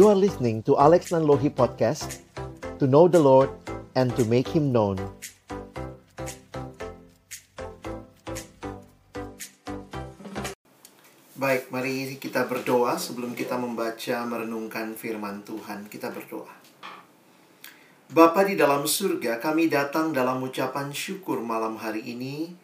You are listening to Alex Nanlohi Podcast To know the Lord and to make Him known Baik, mari kita berdoa sebelum kita membaca merenungkan firman Tuhan. Kita berdoa. Bapa di dalam surga, kami datang dalam ucapan syukur malam hari ini.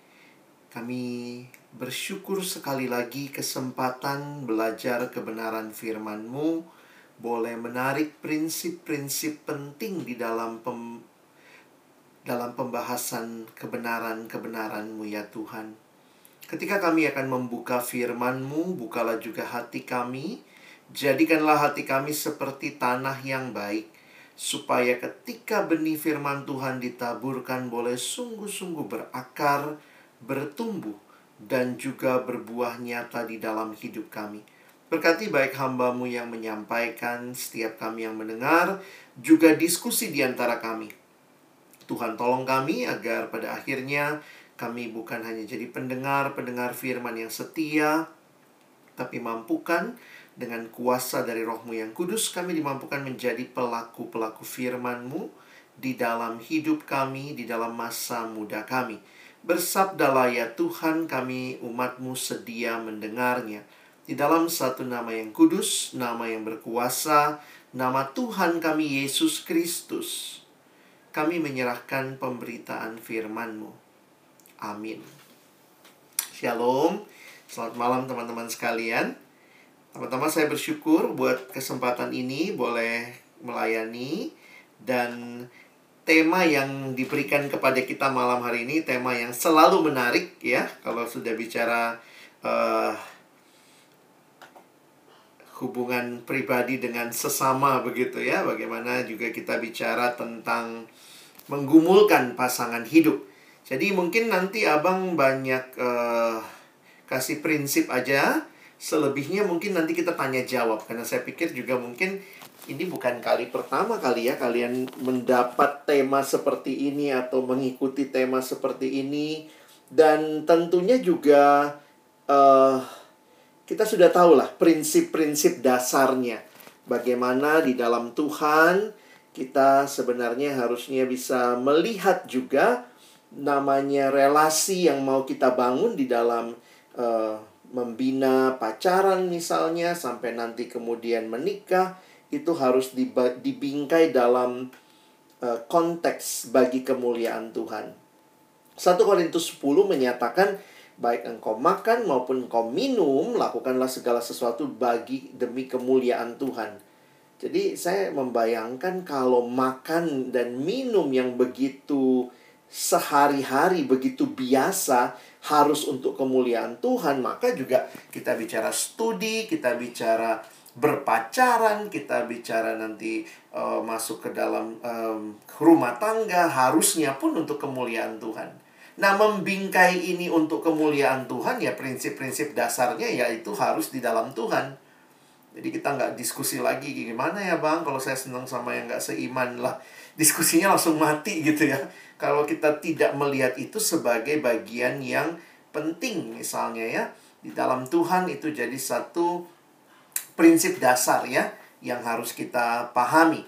Kami bersyukur sekali lagi kesempatan belajar kebenaran firman-Mu boleh menarik prinsip-prinsip penting di dalam pem, dalam pembahasan kebenaran-kebenaran-Mu ya Tuhan. Ketika kami akan membuka firman-Mu, bukalah juga hati kami. Jadikanlah hati kami seperti tanah yang baik, supaya ketika benih firman Tuhan ditaburkan boleh sungguh-sungguh berakar, bertumbuh, dan juga berbuah nyata di dalam hidup kami. Berkati baik hambamu yang menyampaikan, setiap kami yang mendengar, juga diskusi di antara kami. Tuhan tolong kami agar pada akhirnya kami bukan hanya jadi pendengar-pendengar firman yang setia, tapi mampukan dengan kuasa dari rohmu yang kudus, kami dimampukan menjadi pelaku-pelaku firman-Mu di dalam hidup kami, di dalam masa muda kami. Bersabdalah ya Tuhan kami umatmu sedia mendengarnya. Di dalam satu nama yang kudus, nama yang berkuasa, nama Tuhan kami Yesus Kristus. Kami menyerahkan pemberitaan firman-Mu. Amin. Shalom. Selamat malam teman-teman sekalian. Teman-teman saya bersyukur buat kesempatan ini boleh melayani dan tema yang diberikan kepada kita malam hari ini tema yang selalu menarik ya kalau sudah bicara uh, hubungan pribadi dengan sesama begitu ya. Bagaimana juga kita bicara tentang menggumulkan pasangan hidup. Jadi mungkin nanti abang banyak uh, kasih prinsip aja. Selebihnya mungkin nanti kita tanya jawab. Karena saya pikir juga mungkin ini bukan kali pertama kali ya kalian mendapat tema seperti ini atau mengikuti tema seperti ini. Dan tentunya juga uh, kita sudah tahu lah prinsip-prinsip dasarnya bagaimana di dalam Tuhan kita sebenarnya harusnya bisa melihat juga namanya relasi yang mau kita bangun di dalam uh, membina pacaran misalnya sampai nanti kemudian menikah itu harus dibingkai dalam uh, konteks bagi kemuliaan Tuhan. 1 Korintus 10 menyatakan baik engkau makan maupun engkau minum lakukanlah segala sesuatu bagi demi kemuliaan Tuhan. Jadi saya membayangkan kalau makan dan minum yang begitu sehari-hari begitu biasa harus untuk kemuliaan Tuhan, maka juga kita bicara studi, kita bicara berpacaran, kita bicara nanti uh, masuk ke dalam um, rumah tangga, harusnya pun untuk kemuliaan Tuhan. Nah, membingkai ini untuk kemuliaan Tuhan ya prinsip-prinsip dasarnya yaitu harus di dalam Tuhan. Jadi kita nggak diskusi lagi gimana ya bang kalau saya senang sama yang nggak seiman lah diskusinya langsung mati gitu ya. Kalau kita tidak melihat itu sebagai bagian yang penting misalnya ya. Di dalam Tuhan itu jadi satu prinsip dasar ya yang harus kita pahami.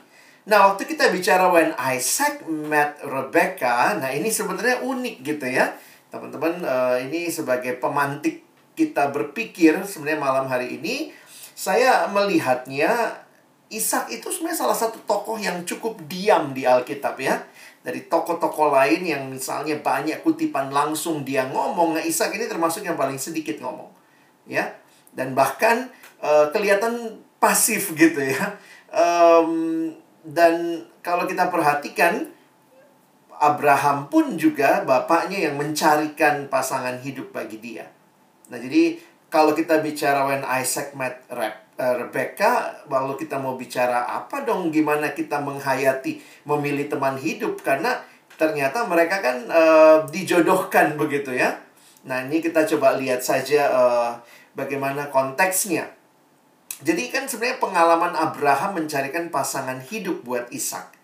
Nah, waktu kita bicara when Isaac met Rebecca, nah ini sebenarnya unik gitu ya. Teman-teman, uh, ini sebagai pemantik kita berpikir sebenarnya malam hari ini saya melihatnya Ishak itu sebenarnya salah satu tokoh yang cukup diam di Alkitab ya. Dari tokoh-tokoh lain yang misalnya banyak kutipan langsung dia ngomong, nah Ishak ini termasuk yang paling sedikit ngomong. Ya. Dan bahkan uh, kelihatan pasif gitu ya. Um, dan kalau kita perhatikan Abraham pun juga bapaknya yang mencarikan pasangan hidup bagi dia. Nah, jadi kalau kita bicara when Isaac met uh, Rebecca, lalu kita mau bicara apa dong gimana kita menghayati memilih teman hidup karena ternyata mereka kan uh, dijodohkan begitu ya. Nah, ini kita coba lihat saja uh, bagaimana konteksnya. Jadi kan sebenarnya pengalaman Abraham mencarikan pasangan hidup buat Ishak.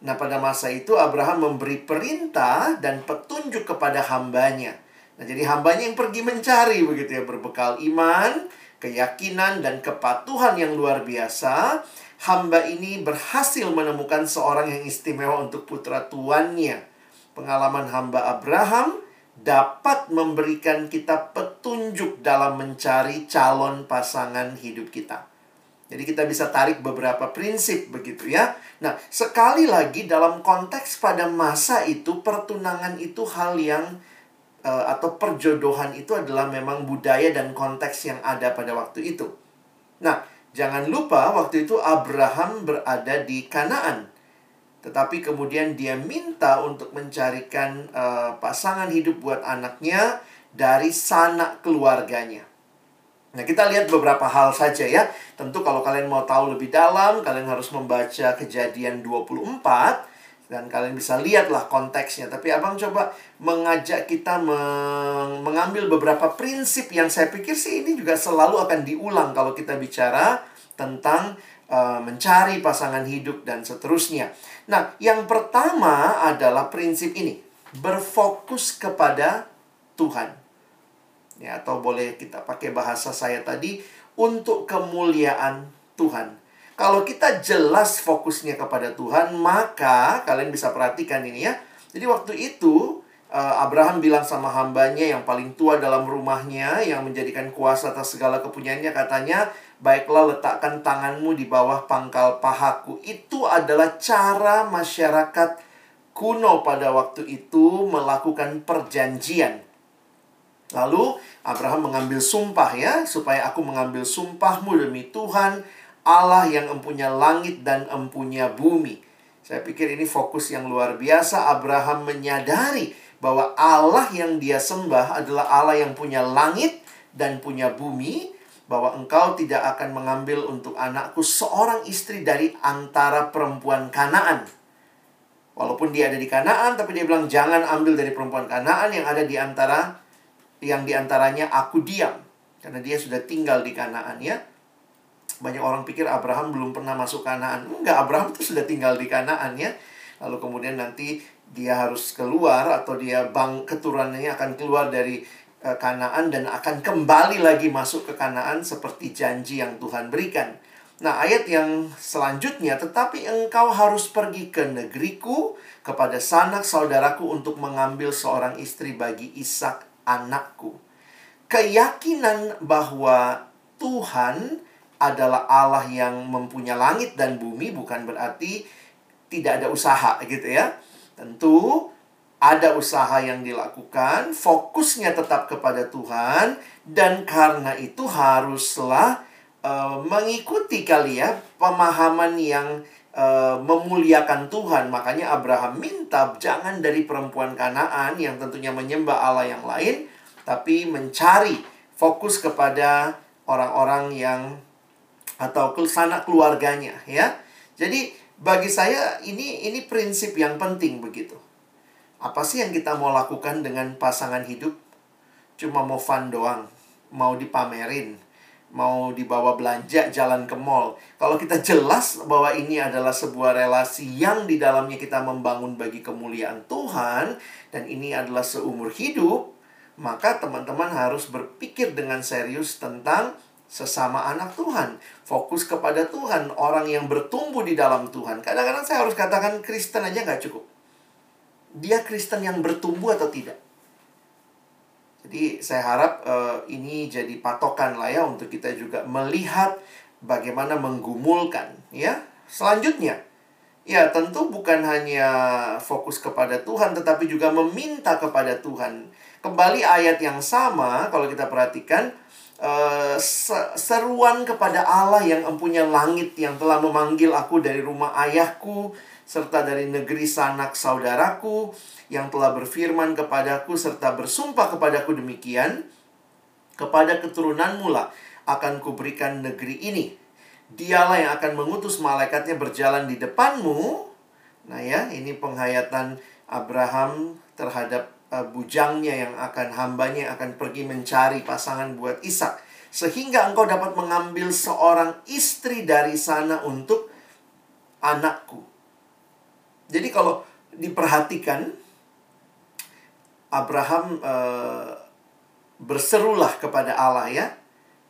Nah, pada masa itu Abraham memberi perintah dan petunjuk kepada hambanya. Nah, jadi hambanya yang pergi mencari begitu ya, berbekal iman, keyakinan dan kepatuhan yang luar biasa, hamba ini berhasil menemukan seorang yang istimewa untuk putra tuannya. Pengalaman hamba Abraham dapat memberikan kita petunjuk dalam mencari calon pasangan hidup kita. Jadi kita bisa tarik beberapa prinsip begitu ya. Nah, sekali lagi dalam konteks pada masa itu pertunangan itu hal yang uh, atau perjodohan itu adalah memang budaya dan konteks yang ada pada waktu itu. Nah, jangan lupa waktu itu Abraham berada di Kanaan. Tetapi kemudian dia minta untuk mencarikan uh, pasangan hidup buat anaknya dari sanak keluarganya. Nah, kita lihat beberapa hal saja ya. Tentu kalau kalian mau tahu lebih dalam, kalian harus membaca Kejadian 24 dan kalian bisa lihatlah konteksnya. Tapi Abang coba mengajak kita meng mengambil beberapa prinsip yang saya pikir sih ini juga selalu akan diulang kalau kita bicara tentang uh, mencari pasangan hidup dan seterusnya. Nah, yang pertama adalah prinsip ini, berfokus kepada Tuhan ya atau boleh kita pakai bahasa saya tadi untuk kemuliaan Tuhan. Kalau kita jelas fokusnya kepada Tuhan, maka kalian bisa perhatikan ini ya. Jadi waktu itu Abraham bilang sama hambanya yang paling tua dalam rumahnya yang menjadikan kuasa atas segala kepunyaannya katanya, "Baiklah letakkan tanganmu di bawah pangkal pahaku." Itu adalah cara masyarakat kuno pada waktu itu melakukan perjanjian. Lalu Abraham mengambil sumpah ya, supaya aku mengambil sumpahmu demi Tuhan, Allah yang empunya langit dan empunya bumi. Saya pikir ini fokus yang luar biasa. Abraham menyadari bahwa Allah yang dia sembah adalah Allah yang punya langit dan punya bumi, bahwa engkau tidak akan mengambil untuk anakku seorang istri dari antara perempuan Kanaan. Walaupun dia ada di Kanaan, tapi dia bilang jangan ambil dari perempuan Kanaan yang ada di antara yang di antaranya aku diam karena dia sudah tinggal di Kanaan ya. Banyak orang pikir Abraham belum pernah masuk Kanaan. Enggak, Abraham itu sudah tinggal di Kanaan ya. Lalu kemudian nanti dia harus keluar atau dia bang keturunannya akan keluar dari uh, Kanaan dan akan kembali lagi masuk ke Kanaan seperti janji yang Tuhan berikan. Nah, ayat yang selanjutnya, tetapi engkau harus pergi ke negeriku kepada sanak saudaraku untuk mengambil seorang istri bagi Ishak anakku. Keyakinan bahwa Tuhan adalah Allah yang mempunyai langit dan bumi bukan berarti tidak ada usaha gitu ya. Tentu ada usaha yang dilakukan, fokusnya tetap kepada Tuhan dan karena itu haruslah uh, mengikuti kali ya pemahaman yang uh, memuliakan Tuhan. Makanya Abraham minta jangan dari perempuan Kanaan yang tentunya menyembah Allah yang lain, tapi mencari fokus kepada orang-orang yang atau sanak keluarganya ya. Jadi bagi saya ini ini prinsip yang penting begitu. Apa sih yang kita mau lakukan dengan pasangan hidup? Cuma mau fun doang, mau dipamerin, mau dibawa belanja jalan ke mall. Kalau kita jelas bahwa ini adalah sebuah relasi yang di dalamnya kita membangun bagi kemuliaan Tuhan dan ini adalah seumur hidup, maka teman-teman harus berpikir dengan serius tentang sesama anak Tuhan. Fokus kepada Tuhan, orang yang bertumbuh di dalam Tuhan. Kadang-kadang saya harus katakan Kristen aja nggak cukup. Dia Kristen yang bertumbuh atau tidak? Jadi saya harap uh, ini jadi patokan lah ya untuk kita juga melihat bagaimana menggumulkan ya. Selanjutnya, ya tentu bukan hanya fokus kepada Tuhan tetapi juga meminta kepada Tuhan. Kembali ayat yang sama kalau kita perhatikan uh, seruan kepada Allah yang mempunyai langit yang telah memanggil aku dari rumah ayahku serta dari negeri sanak saudaraku yang telah berfirman kepadaku serta bersumpah kepadaku demikian, kepada keturunanmu lah akan kuberikan negeri ini. Dialah yang akan mengutus malaikatnya berjalan di depanmu. Nah ya, ini penghayatan Abraham terhadap uh, bujangnya yang akan hambanya akan pergi mencari pasangan buat Ishak. Sehingga engkau dapat mengambil seorang istri dari sana untuk anakku. Jadi kalau diperhatikan Abraham uh, berserulah kepada Allah ya.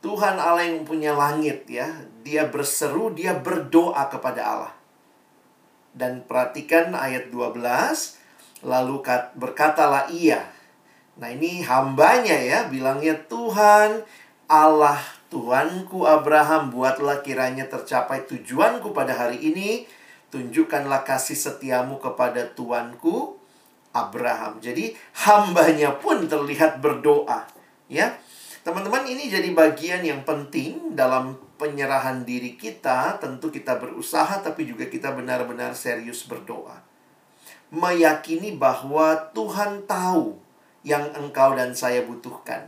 Tuhan Allah yang punya langit ya, dia berseru, dia berdoa kepada Allah. Dan perhatikan ayat 12, lalu berkatalah ia. Nah ini hambanya ya, bilangnya Tuhan Allah Tuanku Abraham, buatlah kiranya tercapai tujuanku pada hari ini. Tunjukkanlah kasih setiamu kepada Tuanku Abraham. Jadi hambanya pun terlihat berdoa. Ya, Teman-teman ini jadi bagian yang penting dalam penyerahan diri kita. Tentu kita berusaha tapi juga kita benar-benar serius berdoa. Meyakini bahwa Tuhan tahu yang engkau dan saya butuhkan.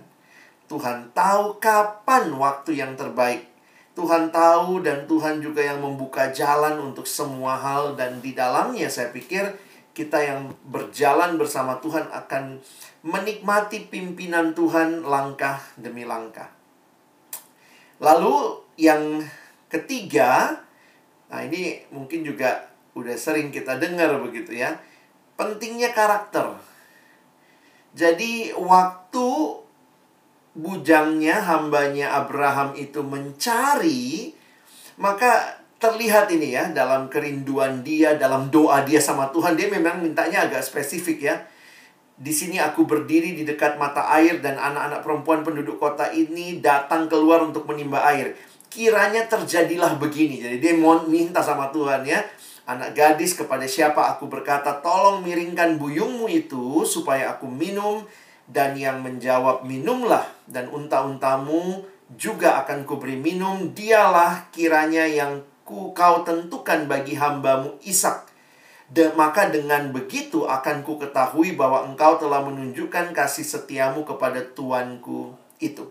Tuhan tahu kapan waktu yang terbaik. Tuhan tahu dan Tuhan juga yang membuka jalan untuk semua hal dan di dalamnya saya pikir kita yang berjalan bersama Tuhan akan menikmati pimpinan Tuhan langkah demi langkah. Lalu yang ketiga, nah ini mungkin juga udah sering kita dengar begitu ya. Pentingnya karakter. Jadi waktu bujangnya hambanya Abraham itu mencari maka terlihat ini ya dalam kerinduan dia dalam doa dia sama Tuhan dia memang mintanya agak spesifik ya di sini aku berdiri di dekat mata air dan anak-anak perempuan penduduk kota ini datang keluar untuk menimba air. Kiranya terjadilah begini. Jadi dia mau minta sama Tuhan ya. Anak gadis kepada siapa aku berkata, tolong miringkan buyungmu itu supaya aku minum. Dan yang menjawab, minumlah. Dan unta-untamu juga akan kuberi minum. Dialah kiranya yang ku kau tentukan bagi hambamu Ishak De, maka dengan begitu akan ku ketahui bahwa engkau telah menunjukkan kasih setiamu kepada tuanku itu.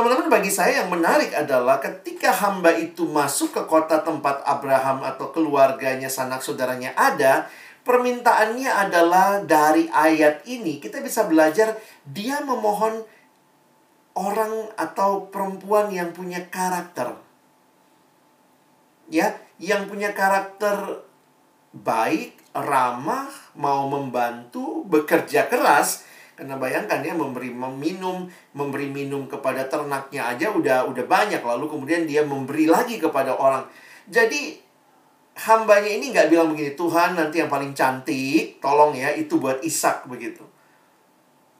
Teman-teman, bagi saya yang menarik adalah ketika hamba itu masuk ke kota tempat Abraham atau keluarganya, sanak saudaranya ada, permintaannya adalah dari ayat ini kita bisa belajar dia memohon orang atau perempuan yang punya karakter. Ya, yang punya karakter baik, ramah, mau membantu, bekerja keras. Karena bayangkan ya memberi minum, memberi minum kepada ternaknya aja udah udah banyak lalu kemudian dia memberi lagi kepada orang. Jadi hambanya ini nggak bilang begini Tuhan nanti yang paling cantik tolong ya itu buat Ishak begitu.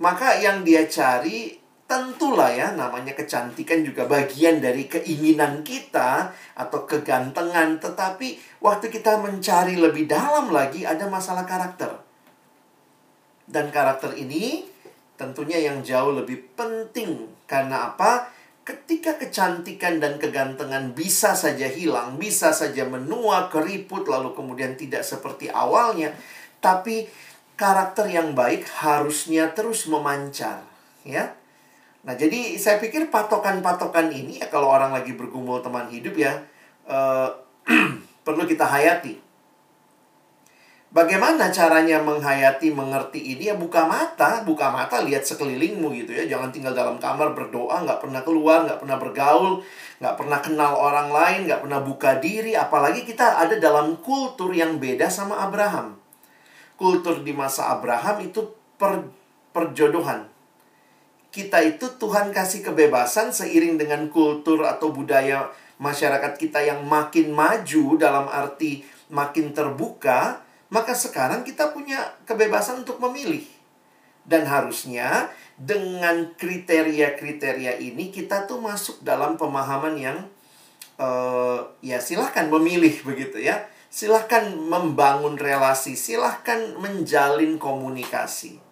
Maka yang dia cari tentulah ya namanya kecantikan juga bagian dari keinginan kita atau kegantengan tetapi waktu kita mencari lebih dalam lagi ada masalah karakter dan karakter ini tentunya yang jauh lebih penting. Karena apa? Ketika kecantikan dan kegantengan bisa saja hilang bisa saja menua keriput lalu kemudian tidak seperti awalnya tapi karakter yang baik harusnya terus memancar ya. Nah, jadi saya pikir patokan-patokan ini ya kalau orang lagi bergumul teman hidup ya uh, perlu kita hayati. Bagaimana caranya menghayati, mengerti ini? Ya buka mata, buka mata, lihat sekelilingmu gitu ya. Jangan tinggal dalam kamar berdoa, nggak pernah keluar, nggak pernah bergaul, nggak pernah kenal orang lain, nggak pernah buka diri. Apalagi kita ada dalam kultur yang beda sama Abraham. Kultur di masa Abraham itu per, perjodohan kita itu Tuhan kasih kebebasan seiring dengan kultur atau budaya masyarakat kita yang makin maju dalam arti makin terbuka, maka sekarang kita punya kebebasan untuk memilih. Dan harusnya dengan kriteria-kriteria ini kita tuh masuk dalam pemahaman yang uh, ya silahkan memilih begitu ya. Silahkan membangun relasi, silahkan menjalin komunikasi.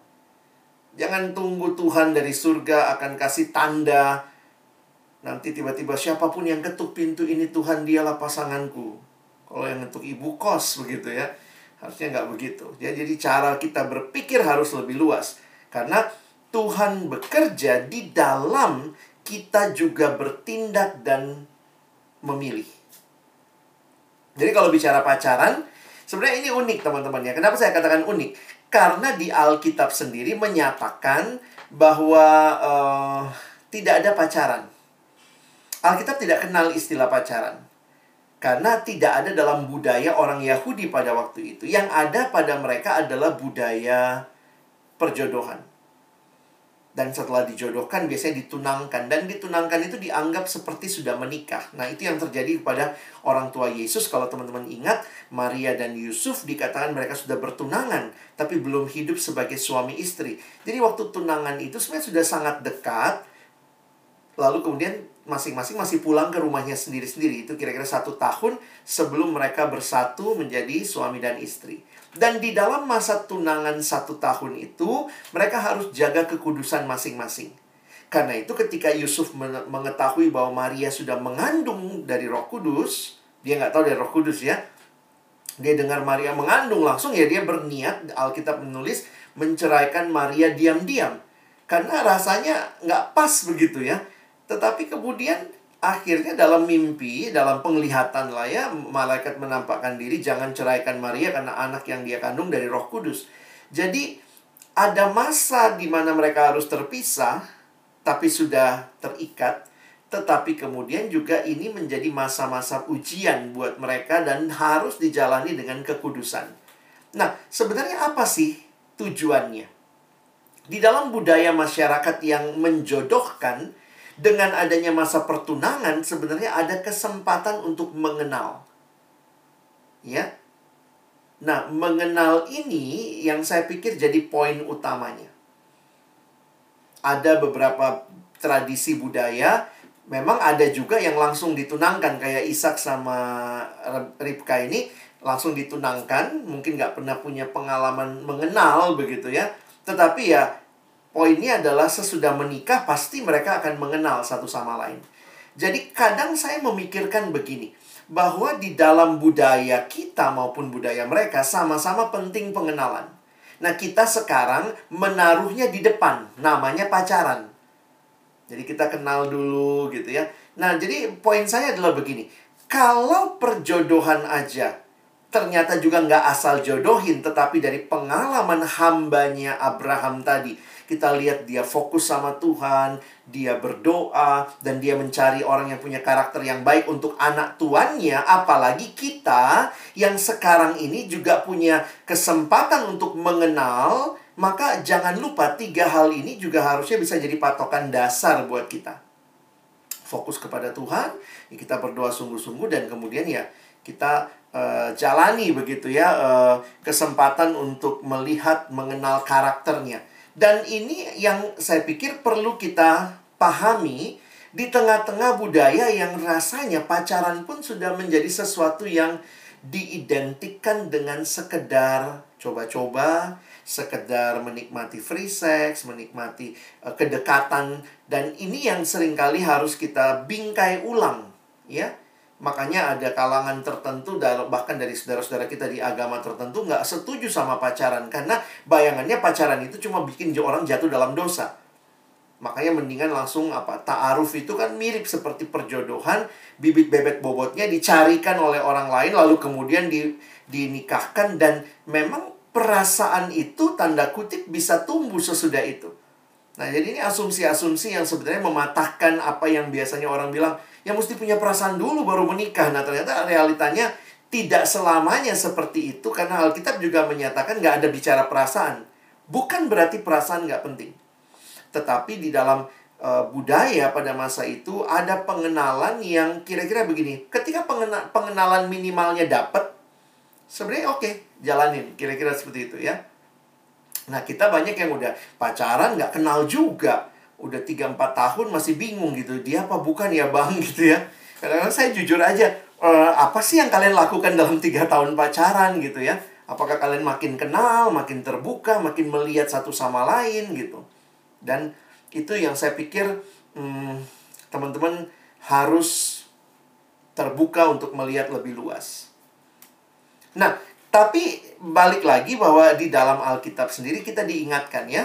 Jangan tunggu Tuhan dari surga akan kasih tanda. Nanti tiba-tiba siapa pun yang ketuk pintu ini Tuhan dialah pasanganku. Kalau yang ketuk ibu kos begitu ya. Harusnya nggak begitu. Ya, jadi cara kita berpikir harus lebih luas. Karena Tuhan bekerja di dalam kita juga bertindak dan memilih. Jadi kalau bicara pacaran, sebenarnya ini unik teman-teman ya. Kenapa saya katakan unik? Karena di Alkitab sendiri menyatakan bahwa uh, tidak ada pacaran. Alkitab tidak kenal istilah pacaran. Karena tidak ada dalam budaya orang Yahudi pada waktu itu. Yang ada pada mereka adalah budaya perjodohan. dan setelah dijodohkan biasanya ditunangkan dan ditunangkan itu dianggap seperti sudah menikah. Nah, itu yang terjadi kepada orang tua Yesus kalau teman-teman ingat Maria dan Yusuf dikatakan mereka sudah bertunangan tapi belum hidup sebagai suami istri. Jadi waktu tunangan itu sebenarnya sudah sangat dekat. Lalu kemudian masing-masing masih pulang ke rumahnya sendiri-sendiri. Itu kira-kira satu tahun sebelum mereka bersatu menjadi suami dan istri. Dan di dalam masa tunangan satu tahun itu, mereka harus jaga kekudusan masing-masing. Karena itu ketika Yusuf mengetahui bahwa Maria sudah mengandung dari roh kudus, dia nggak tahu dari roh kudus ya. Dia dengar Maria mengandung langsung ya dia berniat, Alkitab menulis, menceraikan Maria diam-diam. Karena rasanya nggak pas begitu ya. Tetapi kemudian akhirnya dalam mimpi, dalam penglihatan lah ya, malaikat menampakkan diri, jangan ceraikan Maria karena anak yang dia kandung dari roh kudus. Jadi, ada masa di mana mereka harus terpisah, tapi sudah terikat, tetapi kemudian juga ini menjadi masa-masa ujian buat mereka dan harus dijalani dengan kekudusan. Nah, sebenarnya apa sih tujuannya? Di dalam budaya masyarakat yang menjodohkan, dengan adanya masa pertunangan sebenarnya ada kesempatan untuk mengenal. Ya. Nah, mengenal ini yang saya pikir jadi poin utamanya. Ada beberapa tradisi budaya, memang ada juga yang langsung ditunangkan kayak Ishak sama Ribka ini langsung ditunangkan, mungkin nggak pernah punya pengalaman mengenal begitu ya. Tetapi ya Poinnya adalah sesudah menikah pasti mereka akan mengenal satu sama lain. Jadi kadang saya memikirkan begini, bahwa di dalam budaya kita maupun budaya mereka sama-sama penting pengenalan. Nah, kita sekarang menaruhnya di depan, namanya pacaran. Jadi kita kenal dulu gitu ya. Nah, jadi poin saya adalah begini. Kalau perjodohan aja ternyata juga nggak asal jodohin, tetapi dari pengalaman hambanya Abraham tadi kita lihat dia fokus sama Tuhan, dia berdoa, dan dia mencari orang yang punya karakter yang baik untuk anak tuannya. Apalagi kita yang sekarang ini juga punya kesempatan untuk mengenal, maka jangan lupa tiga hal ini juga harusnya bisa jadi patokan dasar buat kita. Fokus kepada Tuhan, ya kita berdoa sungguh-sungguh, dan kemudian ya kita uh, jalani begitu ya uh, kesempatan untuk melihat mengenal karakternya dan ini yang saya pikir perlu kita pahami di tengah-tengah budaya yang rasanya pacaran pun sudah menjadi sesuatu yang diidentikan dengan sekedar coba-coba, sekedar menikmati free sex, menikmati uh, kedekatan. Dan ini yang sering kali harus kita bingkai ulang, ya Makanya ada kalangan tertentu bahkan dari saudara-saudara kita di agama tertentu nggak setuju sama pacaran karena bayangannya pacaran itu cuma bikin orang jatuh dalam dosa. Makanya mendingan langsung apa ta'aruf itu kan mirip seperti perjodohan, bibit bebet bobotnya dicarikan oleh orang lain lalu kemudian di, dinikahkan dan memang perasaan itu tanda kutip bisa tumbuh sesudah itu. Nah, jadi ini asumsi-asumsi yang sebenarnya mematahkan apa yang biasanya orang bilang yang mesti punya perasaan dulu baru menikah. Nah, ternyata realitanya tidak selamanya seperti itu karena Alkitab juga menyatakan nggak ada bicara perasaan. Bukan berarti perasaan nggak penting. Tetapi di dalam uh, budaya pada masa itu ada pengenalan yang kira-kira begini. Ketika pengena pengenalan minimalnya dapat, sebenarnya oke, okay, jalanin. Kira-kira seperti itu ya. Nah, kita banyak yang udah pacaran nggak kenal juga udah 3-4 tahun masih bingung gitu. Dia apa bukan ya bang gitu ya. Kadang-kadang saya jujur aja, e, apa sih yang kalian lakukan dalam tiga tahun pacaran gitu ya? Apakah kalian makin kenal, makin terbuka, makin melihat satu sama lain gitu. Dan itu yang saya pikir hmm, teman-teman harus terbuka untuk melihat lebih luas. Nah, tapi balik lagi bahwa di dalam Alkitab sendiri kita diingatkan ya,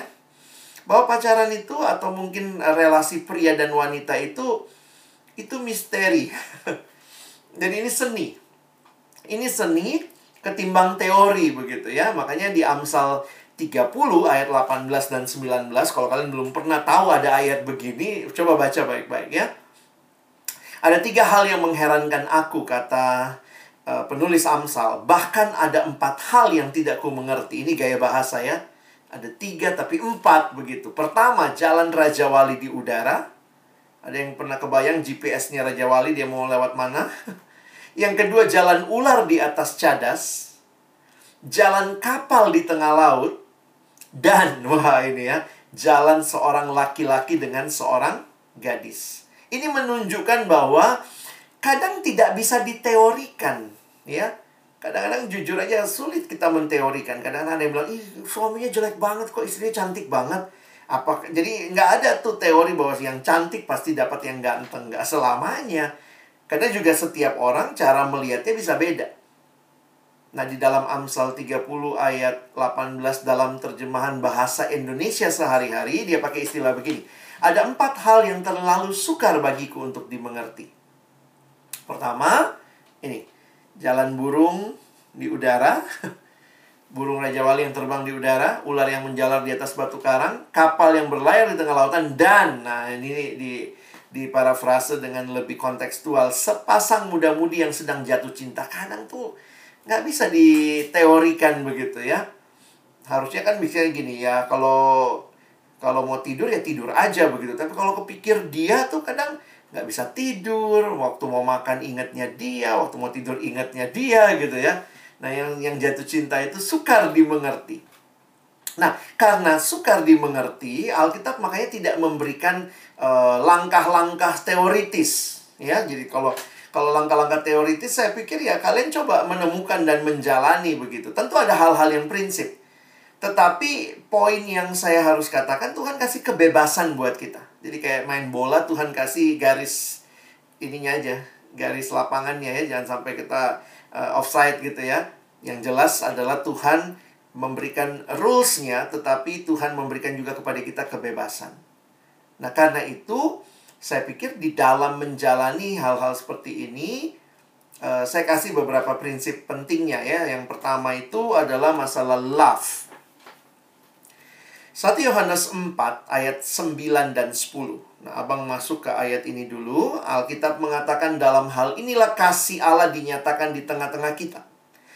bahwa pacaran itu atau mungkin relasi pria dan wanita itu itu misteri. dan ini seni. Ini seni ketimbang teori begitu ya. Makanya di Amsal 30 ayat 18 dan 19 kalau kalian belum pernah tahu ada ayat begini, coba baca baik-baik ya. Ada tiga hal yang mengherankan aku kata uh, penulis Amsal. Bahkan ada empat hal yang tidak ku mengerti. Ini gaya bahasa ya Ada tiga tapi empat begitu. Pertama, jalan Raja Wali di udara. Ada yang pernah kebayang GPS-nya Raja Wali dia mau lewat mana? Yang kedua, jalan ular di atas cadas. Jalan kapal di tengah laut. Dan, wah ini ya, jalan seorang laki-laki dengan seorang gadis. Ini menunjukkan bahwa kadang tidak bisa diteorikan, ya kadang-kadang jujur aja sulit kita menteorikan. Kadang-kadang ada yang bilang ih suaminya jelek banget kok istrinya cantik banget. Apa jadi nggak ada tuh teori bahwa yang cantik pasti dapat yang ganteng. Nggak selamanya. Karena juga setiap orang cara melihatnya bisa beda. Nah di dalam Amsal 30 ayat 18 dalam terjemahan bahasa Indonesia sehari-hari dia pakai istilah begini. Ada empat hal yang terlalu sukar bagiku untuk dimengerti. Pertama ini jalan burung di udara, burung Raja Wali yang terbang di udara, ular yang menjalar di atas batu karang, kapal yang berlayar di tengah lautan, dan, nah ini di, di parafrase dengan lebih kontekstual, sepasang muda-mudi yang sedang jatuh cinta. Kadang tuh nggak bisa diteorikan begitu ya. Harusnya kan bisa gini ya, kalau kalau mau tidur ya tidur aja begitu. Tapi kalau kepikir dia tuh kadang nggak bisa tidur, waktu mau makan ingatnya dia, waktu mau tidur ingatnya dia gitu ya. Nah, yang yang jatuh cinta itu sukar dimengerti. Nah, karena sukar dimengerti, Alkitab makanya tidak memberikan langkah langkah-langkah teoritis, ya. Jadi kalau kalau langkah-langkah teoritis saya pikir ya kalian coba menemukan dan menjalani begitu. Tentu ada hal-hal yang prinsip. Tetapi poin yang saya harus katakan Tuhan kasih kebebasan buat kita. Jadi kayak main bola Tuhan kasih garis ininya aja, garis lapangannya ya, jangan sampai kita uh, offside gitu ya. Yang jelas adalah Tuhan memberikan rules-nya tetapi Tuhan memberikan juga kepada kita kebebasan. Nah, karena itu saya pikir di dalam menjalani hal-hal seperti ini uh, saya kasih beberapa prinsip pentingnya ya. Yang pertama itu adalah masalah love 1 Yohanes 4 ayat 9 dan 10. Nah, Abang masuk ke ayat ini dulu. Alkitab mengatakan dalam hal inilah kasih Allah dinyatakan di tengah-tengah kita.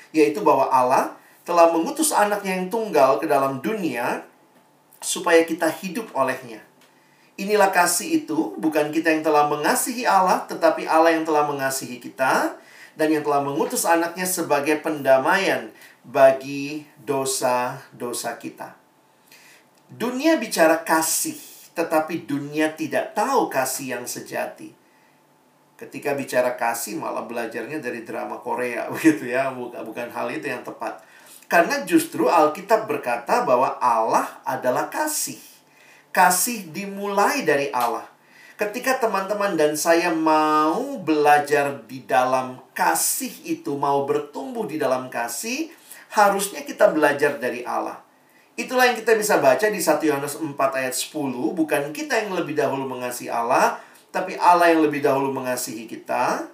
Yaitu bahwa Allah telah mengutus anaknya yang tunggal ke dalam dunia supaya kita hidup olehnya. Inilah kasih itu, bukan kita yang telah mengasihi Allah, tetapi Allah yang telah mengasihi kita dan yang telah mengutus anaknya sebagai pendamaian bagi dosa-dosa kita. Dunia bicara kasih, tetapi dunia tidak tahu kasih yang sejati. Ketika bicara kasih malah belajarnya dari drama Korea begitu ya, bukan bukan hal itu yang tepat. Karena justru Alkitab berkata bahwa Allah adalah kasih. Kasih dimulai dari Allah. Ketika teman-teman dan saya mau belajar di dalam kasih itu, mau bertumbuh di dalam kasih, harusnya kita belajar dari Allah. Itulah yang kita bisa baca di 1 Yohanes 4 ayat 10. Bukan kita yang lebih dahulu mengasihi Allah, tapi Allah yang lebih dahulu mengasihi kita.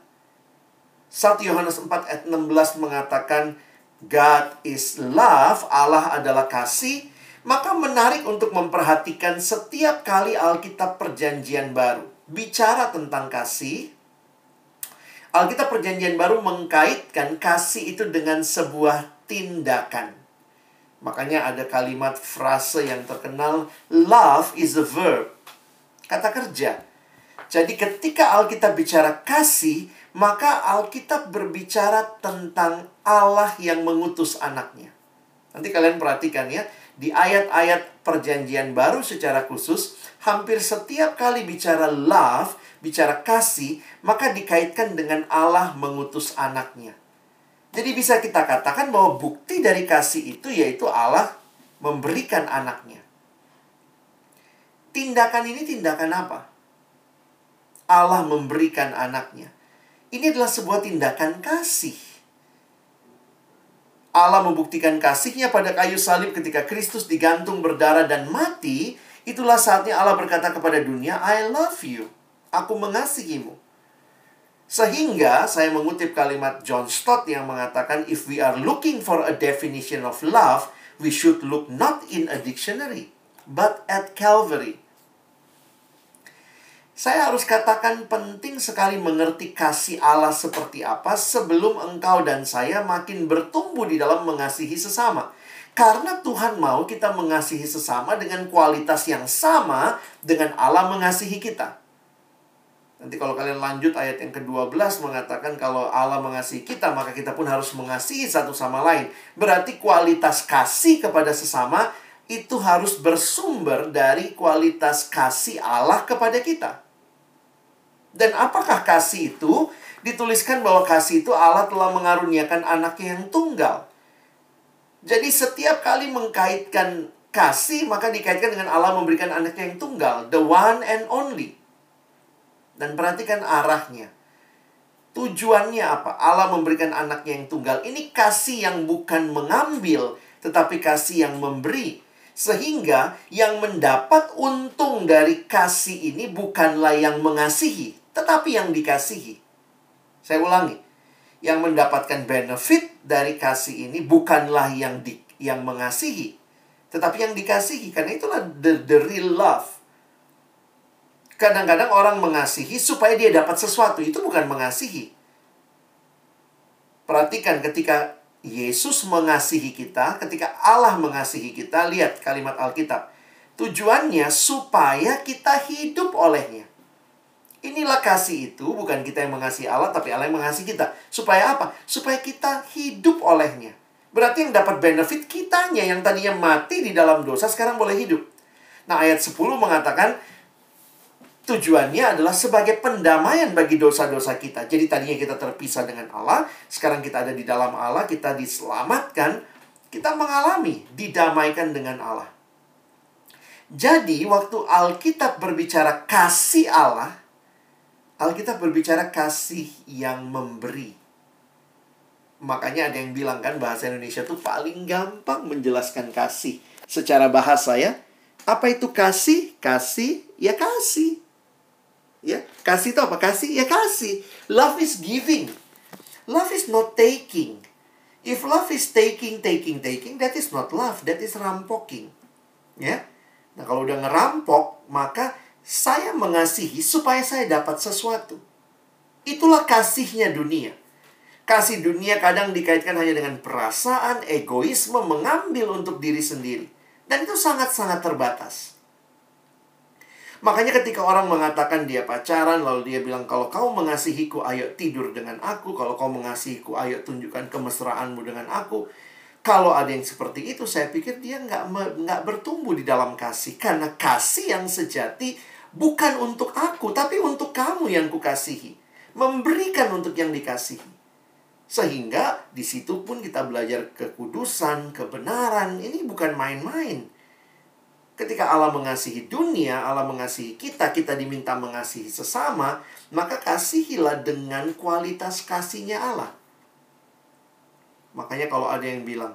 1 Yohanes 4 ayat 16 mengatakan God is love, Allah adalah kasih. Maka menarik untuk memperhatikan setiap kali Alkitab perjanjian baru. Bicara tentang kasih, Alkitab perjanjian baru mengkaitkan kasih itu dengan sebuah tindakan. Makanya ada kalimat frase yang terkenal, love is a verb. Kata kerja. Jadi ketika Alkitab bicara kasih, maka Alkitab berbicara tentang Allah yang mengutus anaknya. Nanti kalian perhatikan ya, di ayat-ayat perjanjian baru secara khusus, hampir setiap kali bicara love, bicara kasih, maka dikaitkan dengan Allah mengutus anaknya. Jadi bisa kita katakan bahwa bukti dari kasih itu yaitu Allah memberikan anaknya. Tindakan ini tindakan apa? Allah memberikan anaknya. Ini adalah sebuah tindakan kasih. Allah membuktikan kasihnya pada kayu salib ketika Kristus digantung berdarah dan mati. Itulah saatnya Allah berkata kepada dunia, I love you. Aku mengasihimu. Sehingga saya mengutip kalimat John Stott yang mengatakan if we are looking for a definition of love, we should look not in a dictionary, but at Calvary. Saya harus katakan penting sekali mengerti kasih Allah seperti apa sebelum engkau dan saya makin bertumbuh di dalam mengasihi sesama. Karena Tuhan mau kita mengasihi sesama dengan kualitas yang sama dengan Allah mengasihi kita. Nanti kalau kalian lanjut ayat yang ke-12 mengatakan kalau Allah mengasihi kita, maka kita pun harus mengasihi satu sama lain. Berarti kualitas kasih kepada sesama itu harus bersumber dari kualitas kasih Allah kepada kita. Dan apakah kasih itu? Dituliskan bahwa kasih itu Allah telah mengaruniakan anaknya yang tunggal. Jadi setiap kali mengkaitkan kasih, maka dikaitkan dengan Allah memberikan anaknya yang tunggal. The one and only. Dan perhatikan arahnya. Tujuannya apa? Allah memberikan anaknya yang tunggal. Ini kasih yang bukan mengambil, tetapi kasih yang memberi. Sehingga yang mendapat untung dari kasih ini bukanlah yang mengasihi, tetapi yang dikasihi. Saya ulangi yang mendapatkan benefit dari kasih ini bukanlah yang di, yang mengasihi, tetapi yang dikasihi. Karena itulah the, the real love. Kadang-kadang orang mengasihi supaya dia dapat sesuatu, itu bukan mengasihi. Perhatikan ketika Yesus mengasihi kita, ketika Allah mengasihi kita, lihat kalimat Alkitab. Tujuannya supaya kita hidup olehnya. Inilah kasih itu, bukan kita yang mengasihi Allah, tapi Allah yang mengasihi kita. Supaya apa? Supaya kita hidup olehnya. Berarti yang dapat benefit kitanya yang tadinya mati di dalam dosa, sekarang boleh hidup. Nah, ayat 10 mengatakan, tujuannya adalah sebagai pendamaian bagi dosa-dosa kita. Jadi tadinya kita terpisah dengan Allah, sekarang kita ada di dalam Allah, kita diselamatkan, kita mengalami didamaikan dengan Allah. Jadi waktu Alkitab berbicara kasih Allah, Alkitab berbicara kasih yang memberi. Makanya ada yang bilang kan bahasa Indonesia tuh paling gampang menjelaskan kasih. Secara bahasa ya. Apa itu kasih? Kasih, ya kasih. Ya, kasih itu apa? Kasih, ya kasih. Love is giving. Love is not taking. If love is taking, taking, taking, that is not love. That is rampoking. Ya. Nah, kalau udah ngerampok, maka saya mengasihi supaya saya dapat sesuatu. Itulah kasihnya dunia. Kasih dunia kadang dikaitkan hanya dengan perasaan, egoisme, mengambil untuk diri sendiri. Dan itu sangat-sangat terbatas. Makanya ketika orang mengatakan dia pacaran, lalu dia bilang, kalau kau mengasihiku, ayo tidur dengan aku. Kalau kau mengasihiku, ayo tunjukkan kemesraanmu dengan aku. Kalau ada yang seperti itu, saya pikir dia nggak nggak bertumbuh di dalam kasih. Karena kasih yang sejati Bukan untuk aku, tapi untuk kamu yang kukasihi. Memberikan untuk yang dikasihi. Sehingga di situ pun kita belajar kekudusan, kebenaran. Ini bukan main-main. Ketika Allah mengasihi dunia, Allah mengasihi kita, kita diminta mengasihi sesama, maka kasihilah dengan kualitas kasihnya Allah. Makanya kalau ada yang bilang,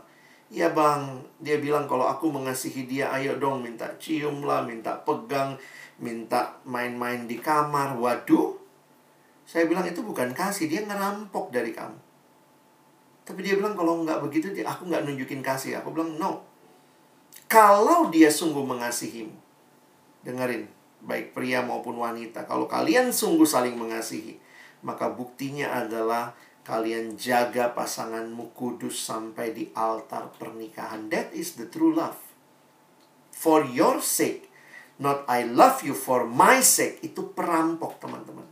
Ya bang, dia bilang kalau aku mengasihi dia, ayo dong minta cium lah, minta pegang, minta main-main di kamar. Waduh, saya bilang itu bukan kasih, dia ngerampok dari kamu. Tapi dia bilang kalau nggak begitu, aku nggak nunjukin kasih. Aku bilang no. Kalau dia sungguh mengasihimu, dengerin, baik pria maupun wanita. Kalau kalian sungguh saling mengasihi, maka buktinya adalah kalian jaga pasanganmu kudus sampai di altar pernikahan. That is the true love. For your sake, Not I love you for my sake. Itu perampok teman-teman.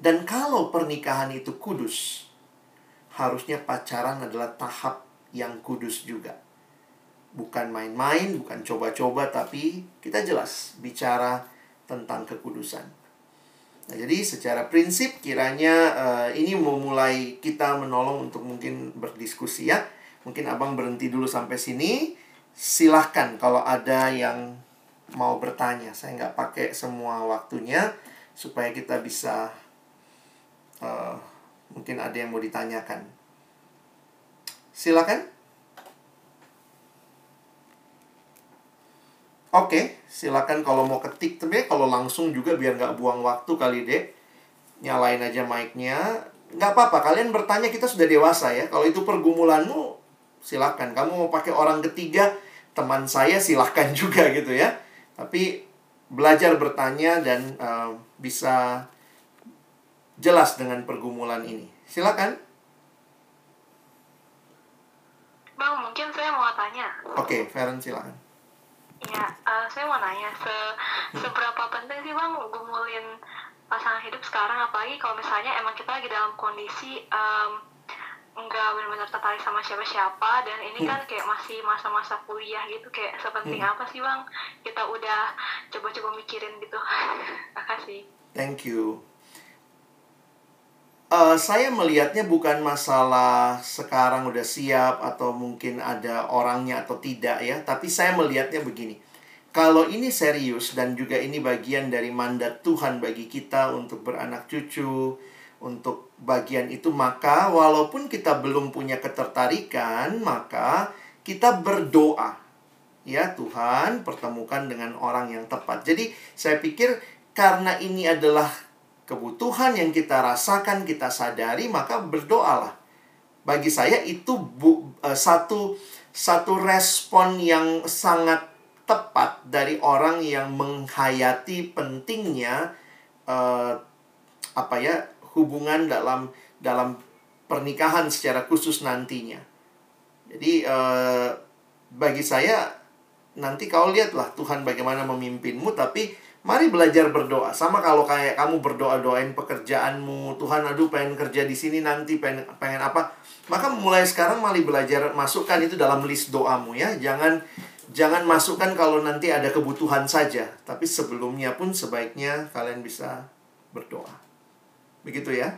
Dan kalau pernikahan itu kudus, harusnya pacaran adalah tahap yang kudus juga. Bukan main-main, bukan coba-coba, tapi kita jelas bicara tentang kekudusan. Nah, jadi secara prinsip kiranya uh, ini memulai kita menolong untuk mungkin berdiskusi ya. Mungkin abang berhenti dulu sampai sini silahkan kalau ada yang mau bertanya. Saya nggak pakai semua waktunya supaya kita bisa uh, mungkin ada yang mau ditanyakan. Silakan. Oke, silakan kalau mau ketik tapi kalau langsung juga biar nggak buang waktu kali deh. Nyalain aja mic-nya. Nggak apa-apa, kalian bertanya kita sudah dewasa ya. Kalau itu pergumulanmu, silakan. Kamu mau pakai orang ketiga, teman saya silahkan juga gitu ya. Tapi belajar bertanya dan uh, bisa jelas dengan pergumulan ini. Silakan. Bang, mungkin saya mau tanya. Oke, Feren silakan. Ya, uh, saya mau nanya, se seberapa penting sih Bang gumulin pasangan hidup sekarang, apalagi kalau misalnya emang kita lagi dalam kondisi um, nggak benar-benar tertarik sama siapa-siapa dan ini kan kayak masih masa-masa kuliah gitu kayak sepenting apa sih bang? Kita udah coba-coba mikirin gitu. Makasih. Thank you. Uh, saya melihatnya bukan masalah sekarang udah siap atau mungkin ada orangnya atau tidak ya, tapi saya melihatnya begini. Kalau ini serius dan juga ini bagian dari mandat Tuhan bagi kita untuk beranak cucu, untuk bagian itu maka walaupun kita belum punya ketertarikan, maka kita berdoa. Ya Tuhan, pertemukan dengan orang yang tepat. Jadi saya pikir karena ini adalah kebutuhan yang kita rasakan, kita sadari, maka berdoalah. Bagi saya itu bu, uh, satu satu respon yang sangat tepat dari orang yang menghayati pentingnya uh, apa ya hubungan dalam dalam pernikahan secara khusus nantinya. Jadi uh, bagi saya nanti kau lihatlah Tuhan bagaimana memimpinmu tapi Mari belajar berdoa. Sama kalau kayak kamu berdoa doain pekerjaanmu, Tuhan aduh pengen kerja di sini nanti pengen pengen apa? Maka mulai sekarang mari belajar masukkan itu dalam list doamu ya. Jangan jangan masukkan kalau nanti ada kebutuhan saja, tapi sebelumnya pun sebaiknya kalian bisa berdoa. Begitu ya.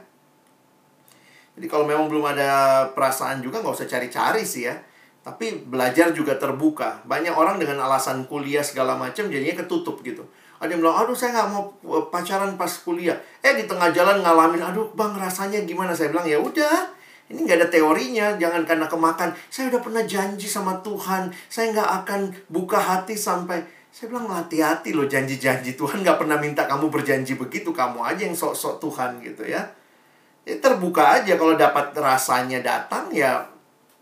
Jadi kalau memang belum ada perasaan juga nggak usah cari-cari sih ya. Tapi belajar juga terbuka. Banyak orang dengan alasan kuliah segala macam jadinya ketutup gitu ada yang bilang, aduh saya nggak mau eh, pacaran pas kuliah. Eh di tengah jalan ngalamin, aduh bang rasanya gimana? Saya bilang, ya udah, ini nggak ada teorinya, jangan karena kemakan. Saya udah pernah janji sama Tuhan, saya nggak akan buka hati sampai saya bilang hati-hati loh janji-janji Tuhan nggak pernah minta kamu berjanji begitu, kamu aja yang sok-sok Tuhan gitu ya. Ya terbuka aja kalau dapat rasanya datang ya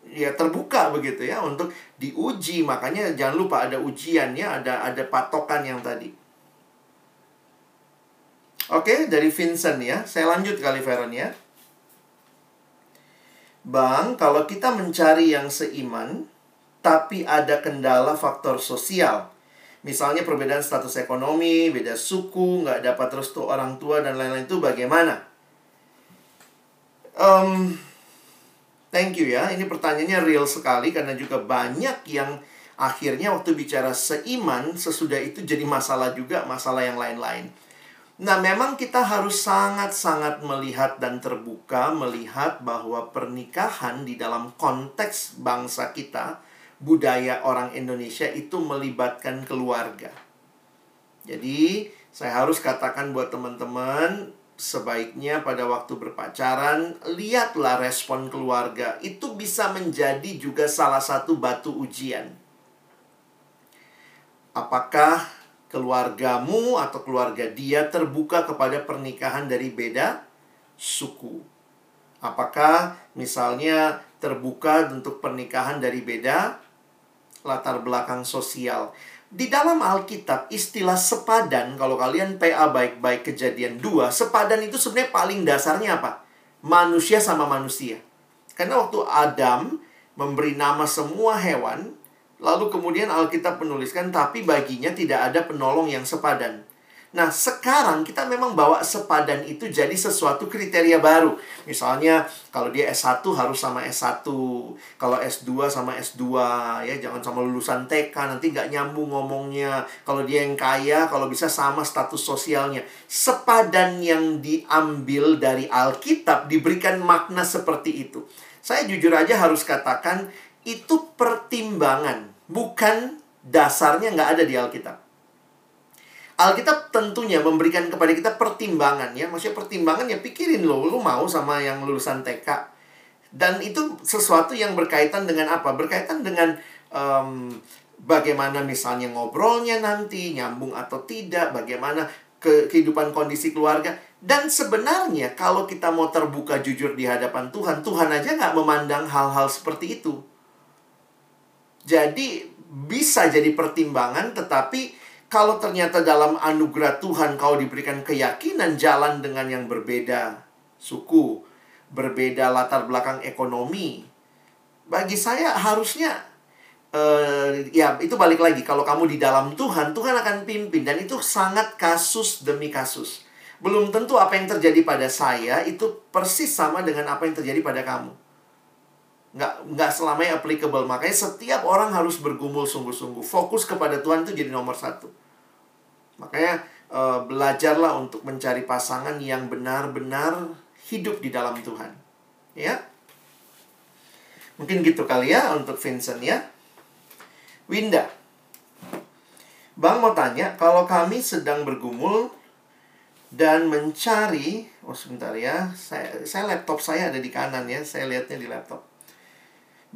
ya terbuka begitu ya untuk diuji makanya jangan lupa ada ujiannya ada ada patokan yang tadi Oke, dari Vincent ya. Saya lanjut kali Veron ya. Bang, kalau kita mencari yang seiman, tapi ada kendala faktor sosial. Misalnya perbedaan status ekonomi, beda suku, nggak dapat restu orang tua, dan lain-lain itu bagaimana? Um, thank you ya. Ini pertanyaannya real sekali karena juga banyak yang akhirnya waktu bicara seiman, sesudah itu jadi masalah juga, masalah yang lain-lain. Nah, memang kita harus sangat-sangat melihat dan terbuka melihat bahwa pernikahan di dalam konteks bangsa kita, budaya orang Indonesia itu melibatkan keluarga. Jadi, saya harus katakan buat teman-teman, sebaiknya pada waktu berpacaran, lihatlah respon keluarga. Itu bisa menjadi juga salah satu batu ujian. Apakah keluargamu atau keluarga dia terbuka kepada pernikahan dari beda suku. Apakah misalnya terbuka untuk pernikahan dari beda latar belakang sosial. Di dalam Alkitab istilah sepadan kalau kalian PA baik-baik kejadian dua sepadan itu sebenarnya paling dasarnya apa? Manusia sama manusia. Karena waktu Adam memberi nama semua hewan, Lalu kemudian Alkitab menuliskan, tapi baginya tidak ada penolong yang sepadan. Nah, sekarang kita memang bawa sepadan itu jadi sesuatu kriteria baru. Misalnya, kalau dia S1 harus sama S1. Kalau S2 sama S2. ya Jangan sama lulusan TK, nanti nggak nyambung ngomongnya. Kalau dia yang kaya, kalau bisa sama status sosialnya. Sepadan yang diambil dari Alkitab diberikan makna seperti itu. Saya jujur aja harus katakan, itu pertimbangan, bukan dasarnya nggak ada di Alkitab. Alkitab tentunya memberikan kepada kita pertimbangan ya, maksudnya pertimbangan ya pikirin lo, lo mau sama yang lulusan TK. Dan itu sesuatu yang berkaitan dengan apa? Berkaitan dengan um, bagaimana misalnya ngobrolnya nanti, nyambung atau tidak, bagaimana ke kehidupan kondisi keluarga. Dan sebenarnya kalau kita mau terbuka jujur di hadapan Tuhan, Tuhan aja nggak memandang hal-hal seperti itu. Jadi bisa jadi pertimbangan tetapi kalau ternyata dalam anugerah Tuhan kau diberikan keyakinan jalan dengan yang berbeda suku, berbeda latar belakang ekonomi, bagi saya harusnya uh, ya itu balik lagi. Kalau kamu di dalam Tuhan Tuhan akan pimpin dan itu sangat kasus demi kasus. Belum tentu apa yang terjadi pada saya itu persis sama dengan apa yang terjadi pada kamu nggak nggak selamanya applicable makanya setiap orang harus bergumul sungguh-sungguh fokus kepada Tuhan itu jadi nomor satu makanya uh, belajarlah untuk mencari pasangan yang benar-benar hidup di dalam Tuhan ya Mungkin gitu kali ya untuk Vincent ya. Winda. Bang mau tanya, kalau kami sedang bergumul dan mencari, oh sebentar ya, saya, saya laptop saya ada di kanan ya, saya lihatnya di laptop.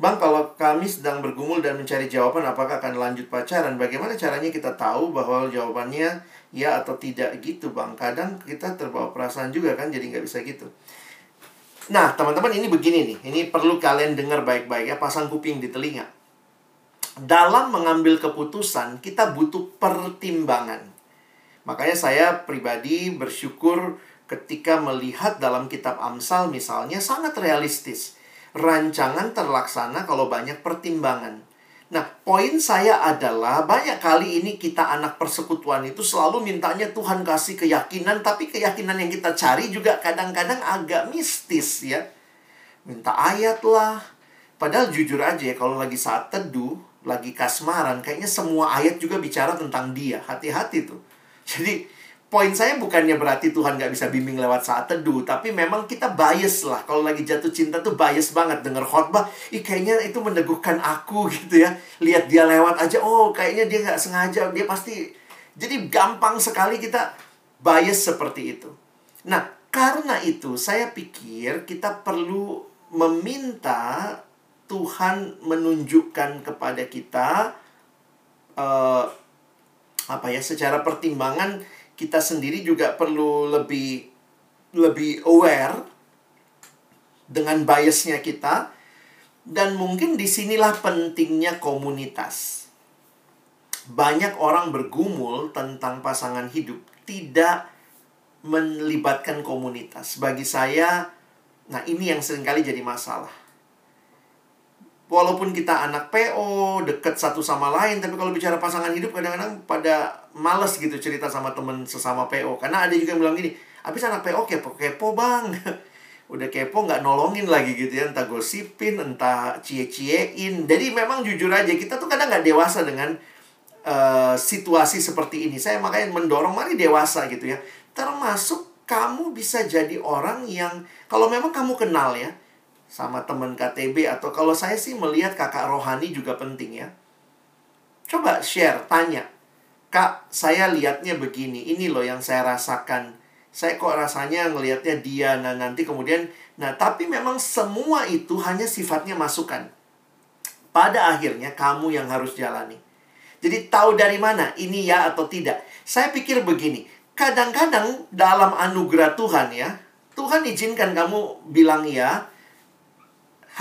Bang, kalau kami sedang bergumul dan mencari jawaban apakah akan lanjut pacaran, bagaimana caranya kita tahu bahwa jawabannya ya atau tidak gitu, Bang? Kadang kita terbawa perasaan juga kan, jadi nggak bisa gitu. Nah, teman-teman ini begini nih. Ini perlu kalian dengar baik-baik ya, pasang kuping di telinga. Dalam mengambil keputusan, kita butuh pertimbangan. Makanya saya pribadi bersyukur ketika melihat dalam kitab Amsal misalnya sangat realistis. Rancangan terlaksana kalau banyak pertimbangan. Nah, poin saya adalah banyak kali ini kita anak persekutuan itu selalu mintanya Tuhan kasih keyakinan, tapi keyakinan yang kita cari juga kadang-kadang agak mistis ya. Minta ayat lah. Padahal jujur aja ya, kalau lagi saat teduh, lagi kasmaran, kayaknya semua ayat juga bicara tentang dia. Hati-hati tuh. Jadi, poin saya bukannya berarti Tuhan gak bisa bimbing lewat saat teduh, tapi memang kita bias lah. Kalau lagi jatuh cinta tuh bias banget denger khotbah, ih kayaknya itu meneguhkan aku gitu ya. Lihat dia lewat aja, oh kayaknya dia gak sengaja, dia pasti. Jadi gampang sekali kita bias seperti itu. Nah, karena itu saya pikir kita perlu meminta Tuhan menunjukkan kepada kita uh, apa ya secara pertimbangan kita sendiri juga perlu lebih lebih aware dengan biasnya kita dan mungkin di sinilah pentingnya komunitas. Banyak orang bergumul tentang pasangan hidup tidak melibatkan komunitas. Bagi saya, nah ini yang sering kali jadi masalah walaupun kita anak PO, deket satu sama lain, tapi kalau bicara pasangan hidup kadang-kadang pada males gitu cerita sama temen sesama PO. Karena ada juga yang bilang gini, habis anak PO kepo-kepo bang. Udah kepo nggak nolongin lagi gitu ya, entah gosipin, entah cie-ciein. Jadi memang jujur aja, kita tuh kadang nggak dewasa dengan uh, situasi seperti ini. Saya makanya mendorong, mari dewasa gitu ya. Termasuk kamu bisa jadi orang yang, kalau memang kamu kenal ya, sama teman KTB atau kalau saya sih melihat kakak rohani juga penting ya. Coba share, tanya. Kak, saya lihatnya begini, ini loh yang saya rasakan. Saya kok rasanya ngelihatnya dia, nah nanti kemudian, nah tapi memang semua itu hanya sifatnya masukan. Pada akhirnya kamu yang harus jalani. Jadi tahu dari mana ini ya atau tidak. Saya pikir begini, kadang-kadang dalam anugerah Tuhan ya, Tuhan izinkan kamu bilang ya,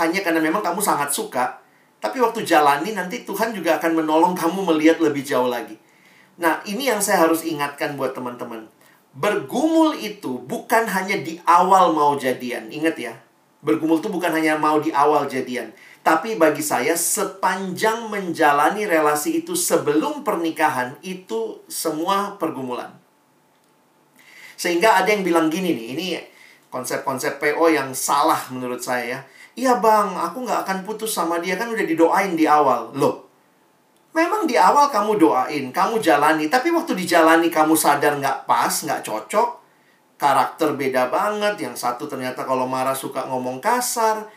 hanya karena memang kamu sangat suka, tapi waktu jalani nanti Tuhan juga akan menolong kamu melihat lebih jauh lagi. Nah, ini yang saya harus ingatkan buat teman-teman. Bergumul itu bukan hanya di awal mau jadian. Ingat ya, bergumul itu bukan hanya mau di awal jadian. Tapi bagi saya, sepanjang menjalani relasi itu sebelum pernikahan, itu semua pergumulan. Sehingga ada yang bilang gini nih, ini konsep-konsep PO yang salah menurut saya ya Iya bang, aku nggak akan putus sama dia kan udah didoain di awal. Loh, memang di awal kamu doain, kamu jalani. Tapi waktu dijalani kamu sadar nggak pas, nggak cocok. Karakter beda banget. Yang satu ternyata kalau marah suka ngomong kasar.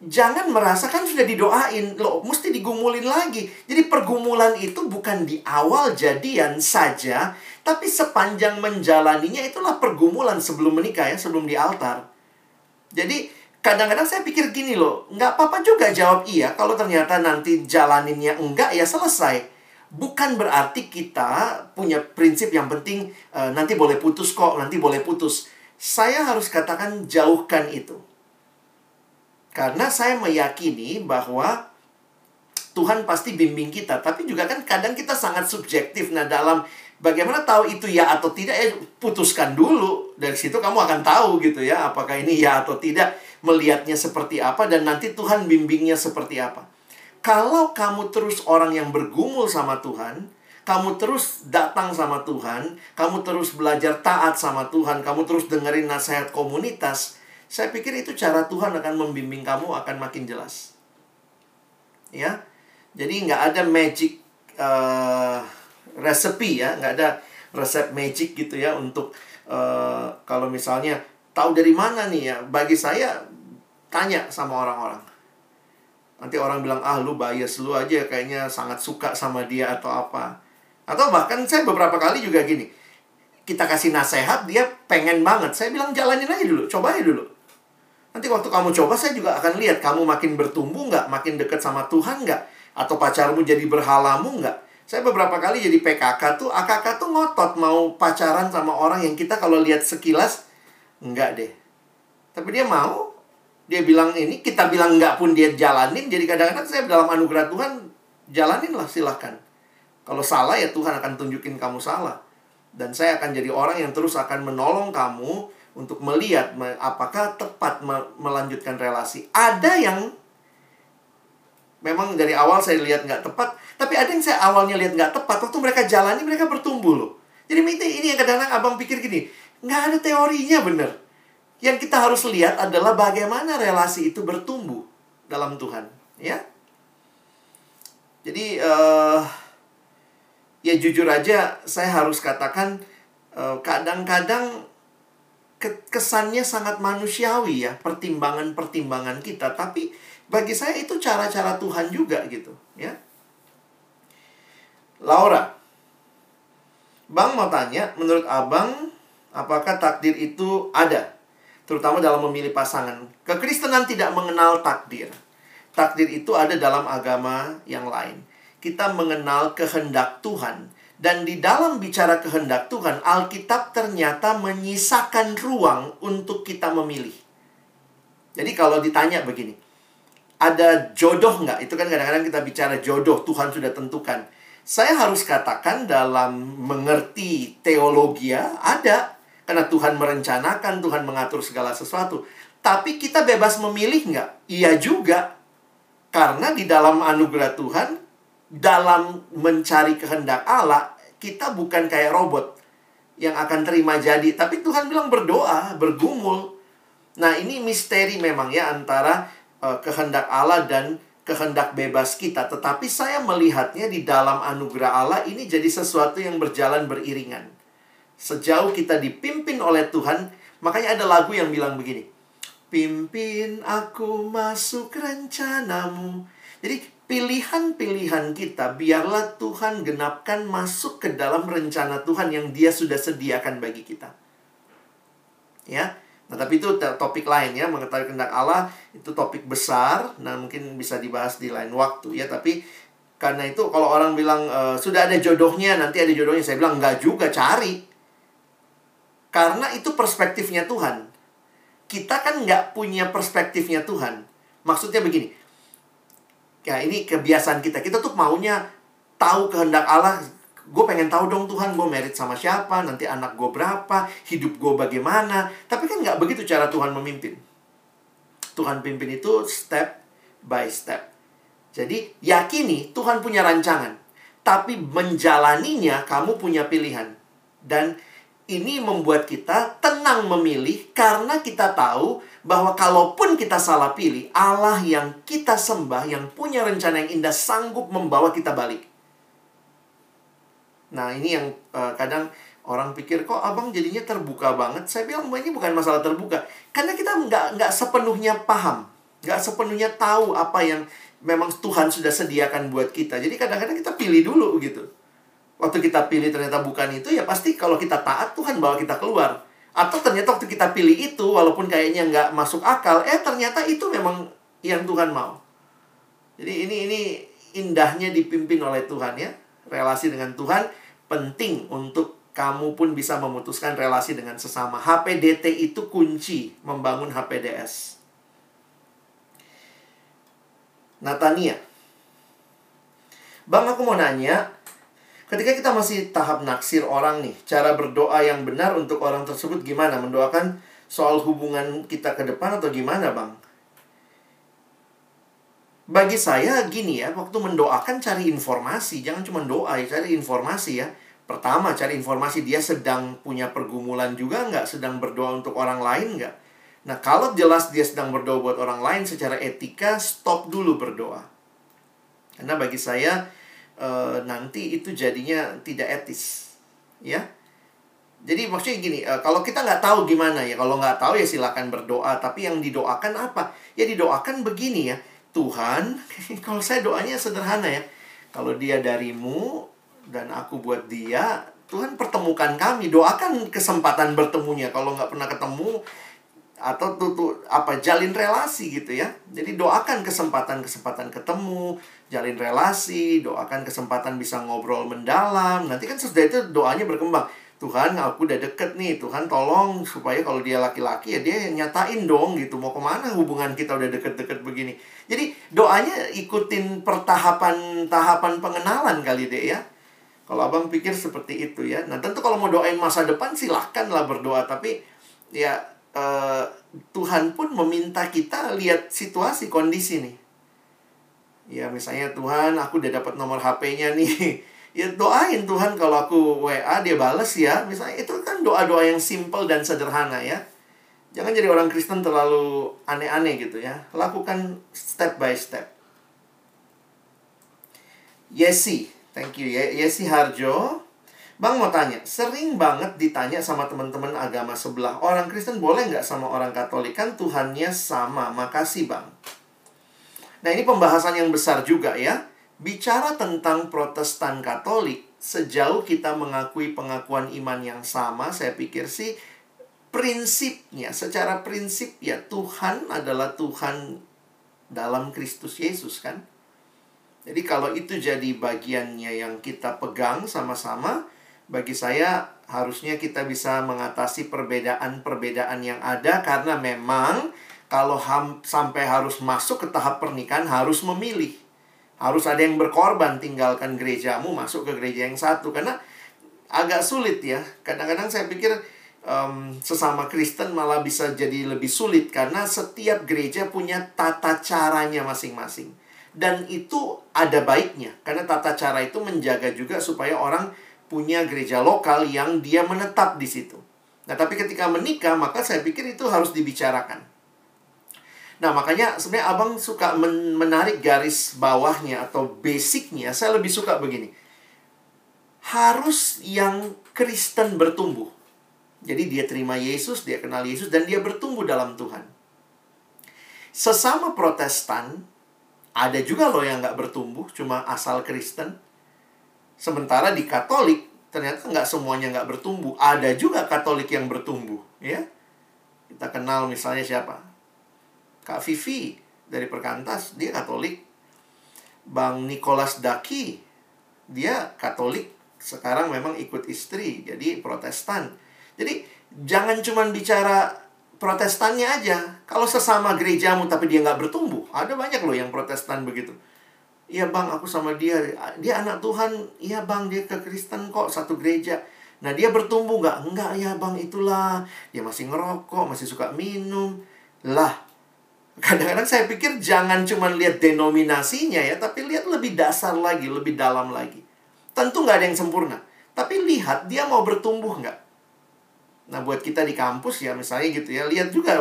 Jangan merasakan sudah didoain. Loh, mesti digumulin lagi. Jadi pergumulan itu bukan di awal jadian saja. Tapi sepanjang menjalaninya itulah pergumulan sebelum menikah ya, sebelum di altar. Jadi kadang-kadang saya pikir gini loh, nggak apa-apa juga jawab iya kalau ternyata nanti jalaninnya enggak ya selesai. Bukan berarti kita punya prinsip yang penting e, nanti boleh putus kok, nanti boleh putus. Saya harus katakan jauhkan itu. Karena saya meyakini bahwa Tuhan pasti bimbing kita, tapi juga kan kadang kita sangat subjektif. Nah, dalam Bagaimana tahu itu ya atau tidak? Ya putuskan dulu. Dari situ kamu akan tahu gitu ya, apakah ini ya atau tidak, melihatnya seperti apa dan nanti Tuhan bimbingnya seperti apa. Kalau kamu terus orang yang bergumul sama Tuhan, kamu terus datang sama Tuhan, kamu terus belajar taat sama Tuhan, kamu terus dengerin nasihat komunitas, saya pikir itu cara Tuhan akan membimbing kamu akan makin jelas. Ya, jadi nggak ada magic uh, ya, nggak ada resep magic gitu ya untuk uh, kalau misalnya tahu dari mana nih ya. Bagi saya tanya sama orang-orang. Nanti orang bilang, ah lu bias lu aja kayaknya sangat suka sama dia atau apa. Atau bahkan saya beberapa kali juga gini. Kita kasih nasihat, dia pengen banget. Saya bilang jalanin aja dulu, coba aja dulu. Nanti waktu kamu coba, saya juga akan lihat kamu makin bertumbuh nggak, makin dekat sama Tuhan nggak, atau pacarmu jadi berhalamu nggak. Saya beberapa kali jadi PKK tuh, AKK tuh ngotot mau pacaran sama orang yang kita kalau lihat sekilas, enggak deh. Tapi dia mau, dia bilang ini, kita bilang enggak pun dia jalanin. Jadi kadang-kadang saya dalam anugerah Tuhan, jalanin lah silahkan. Kalau salah ya Tuhan akan tunjukin kamu salah. Dan saya akan jadi orang yang terus akan menolong kamu untuk melihat apakah tepat melanjutkan relasi. Ada yang memang dari awal saya lihat nggak tepat, tapi ada yang saya awalnya lihat nggak tepat, waktu mereka jalani mereka bertumbuh loh. Jadi ini yang kadang-kadang abang pikir gini, nggak ada teorinya bener. Yang kita harus lihat adalah bagaimana relasi itu bertumbuh dalam Tuhan, ya. Jadi uh, ya jujur aja saya harus katakan eh, kadang-kadang kesannya sangat manusiawi ya pertimbangan-pertimbangan kita, tapi bagi saya itu cara-cara Tuhan juga gitu, ya. Laura, Bang mau tanya, menurut Abang, apakah takdir itu ada? Terutama dalam memilih pasangan. Kekristenan tidak mengenal takdir. Takdir itu ada dalam agama yang lain. Kita mengenal kehendak Tuhan. Dan di dalam bicara kehendak Tuhan, Alkitab ternyata menyisakan ruang untuk kita memilih. Jadi kalau ditanya begini, ada jodoh nggak? Itu kan kadang-kadang kita bicara jodoh, Tuhan sudah tentukan. Saya harus katakan dalam mengerti teologi ya, ada. Karena Tuhan merencanakan, Tuhan mengatur segala sesuatu. Tapi kita bebas memilih nggak? Iya juga. Karena di dalam anugerah Tuhan, dalam mencari kehendak Allah, kita bukan kayak robot yang akan terima jadi. Tapi Tuhan bilang berdoa, bergumul. Nah ini misteri memang ya antara uh, kehendak Allah dan kehendak bebas kita, tetapi saya melihatnya di dalam anugerah Allah ini jadi sesuatu yang berjalan beriringan. Sejauh kita dipimpin oleh Tuhan, makanya ada lagu yang bilang begini. Pimpin aku masuk rencanamu. Jadi pilihan-pilihan kita biarlah Tuhan genapkan masuk ke dalam rencana Tuhan yang dia sudah sediakan bagi kita. Ya, Nah, tapi itu topik lain ya, mengetahui kehendak Allah itu topik besar, nah mungkin bisa dibahas di lain waktu ya, tapi karena itu kalau orang bilang e, sudah ada jodohnya, nanti ada jodohnya, saya bilang enggak juga, cari. Karena itu perspektifnya Tuhan. Kita kan nggak punya perspektifnya Tuhan. Maksudnya begini, ya ini kebiasaan kita, kita tuh maunya tahu kehendak Allah. Gue pengen tahu dong Tuhan gue merit sama siapa nanti anak gue berapa hidup gue bagaimana. Tapi kan nggak begitu cara Tuhan memimpin. Tuhan pimpin itu step by step. Jadi yakini Tuhan punya rancangan. Tapi menjalaninya kamu punya pilihan. Dan ini membuat kita tenang memilih karena kita tahu bahwa kalaupun kita salah pilih, Allah yang kita sembah, yang punya rencana yang indah sanggup membawa kita balik. Nah ini yang uh, kadang orang pikir kok abang jadinya terbuka banget. Saya bilang ini bukan masalah terbuka, karena kita nggak nggak sepenuhnya paham, nggak sepenuhnya tahu apa yang memang Tuhan sudah sediakan buat kita. Jadi kadang-kadang kita pilih dulu gitu. Waktu kita pilih ternyata bukan itu ya pasti kalau kita taat Tuhan bawa kita keluar. Atau ternyata waktu kita pilih itu walaupun kayaknya nggak masuk akal, eh ternyata itu memang yang Tuhan mau. Jadi ini ini indahnya dipimpin oleh Tuhan ya. Relasi dengan Tuhan penting untuk kamu pun bisa memutuskan relasi dengan sesama. HPDT itu kunci membangun HPDS. Natania. Bang, aku mau nanya, Ketika kita masih tahap naksir orang nih, cara berdoa yang benar untuk orang tersebut gimana? Mendoakan soal hubungan kita ke depan atau gimana, Bang? Bagi saya gini ya, waktu mendoakan cari informasi, jangan cuma doa ya, cari informasi ya. Pertama, cari informasi dia sedang punya pergumulan juga nggak, sedang berdoa untuk orang lain nggak. Nah, kalau jelas dia sedang berdoa buat orang lain secara etika, stop dulu berdoa. Karena bagi saya, e, nanti itu jadinya tidak etis. Ya, jadi maksudnya gini, e, kalau kita nggak tahu gimana ya, kalau nggak tahu ya silakan berdoa. Tapi yang didoakan apa? Ya didoakan begini ya, Tuhan, kalau saya doanya sederhana ya, kalau dia darimu, dan aku buat dia Tuhan pertemukan kami doakan kesempatan bertemunya kalau nggak pernah ketemu atau tutup apa jalin relasi gitu ya. Jadi doakan kesempatan kesempatan ketemu jalin relasi doakan kesempatan bisa ngobrol mendalam. Nanti kan sesudah itu doanya berkembang. Tuhan aku udah deket nih Tuhan tolong supaya kalau dia laki-laki ya dia nyatain dong gitu. Mau ke mana hubungan kita udah deket-deket begini? Jadi doanya ikutin pertahapan tahapan pengenalan kali deh ya. Kalau abang pikir seperti itu ya. Nah tentu kalau mau doain masa depan silahkan lah berdoa. Tapi ya uh, Tuhan pun meminta kita lihat situasi, kondisi nih. Ya misalnya Tuhan aku udah dapat nomor HP-nya nih. ya doain Tuhan kalau aku WA dia bales ya. Misalnya itu kan doa-doa yang simple dan sederhana ya. Jangan jadi orang Kristen terlalu aneh-aneh gitu ya. Lakukan step by step. Yesi, Thank you. Yesi Harjo. Bang mau tanya, sering banget ditanya sama teman-teman agama sebelah, orang Kristen boleh nggak sama orang Katolik? Kan Tuhannya sama, makasih bang. Nah ini pembahasan yang besar juga ya. Bicara tentang protestan Katolik, sejauh kita mengakui pengakuan iman yang sama, saya pikir sih prinsipnya, secara prinsip ya Tuhan adalah Tuhan dalam Kristus Yesus kan. Jadi kalau itu jadi bagiannya yang kita pegang sama-sama, bagi saya harusnya kita bisa mengatasi perbedaan-perbedaan yang ada karena memang kalau ham, sampai harus masuk ke tahap pernikahan harus memilih. Harus ada yang berkorban tinggalkan gerejamu masuk ke gereja yang satu karena agak sulit ya. Kadang-kadang saya pikir um, sesama Kristen malah bisa jadi lebih sulit karena setiap gereja punya tata caranya masing-masing dan itu ada baiknya karena tata cara itu menjaga juga supaya orang punya gereja lokal yang dia menetap di situ. Nah, tapi ketika menikah maka saya pikir itu harus dibicarakan. Nah, makanya sebenarnya Abang suka men menarik garis bawahnya atau basicnya. Saya lebih suka begini. Harus yang Kristen bertumbuh. Jadi dia terima Yesus, dia kenal Yesus dan dia bertumbuh dalam Tuhan. Sesama Protestan ada juga loh yang nggak bertumbuh, cuma asal Kristen. Sementara di Katolik, ternyata nggak semuanya nggak bertumbuh. Ada juga Katolik yang bertumbuh, ya. Kita kenal misalnya siapa? Kak Vivi dari Perkantas, dia Katolik. Bang Nicholas Daki, dia Katolik. Sekarang memang ikut istri, jadi Protestan. Jadi jangan cuma bicara protestannya aja. Kalau sesama gerejamu tapi dia nggak bertumbuh, ada banyak loh yang protestan begitu. Iya bang, aku sama dia, dia anak Tuhan. Iya bang, dia ke Kristen kok, satu gereja. Nah dia bertumbuh nggak? Enggak ya bang, itulah. Dia masih ngerokok, masih suka minum. Lah, kadang-kadang saya pikir jangan cuma lihat denominasinya ya, tapi lihat lebih dasar lagi, lebih dalam lagi. Tentu nggak ada yang sempurna. Tapi lihat dia mau bertumbuh nggak? Nah, buat kita di kampus ya misalnya gitu ya, lihat juga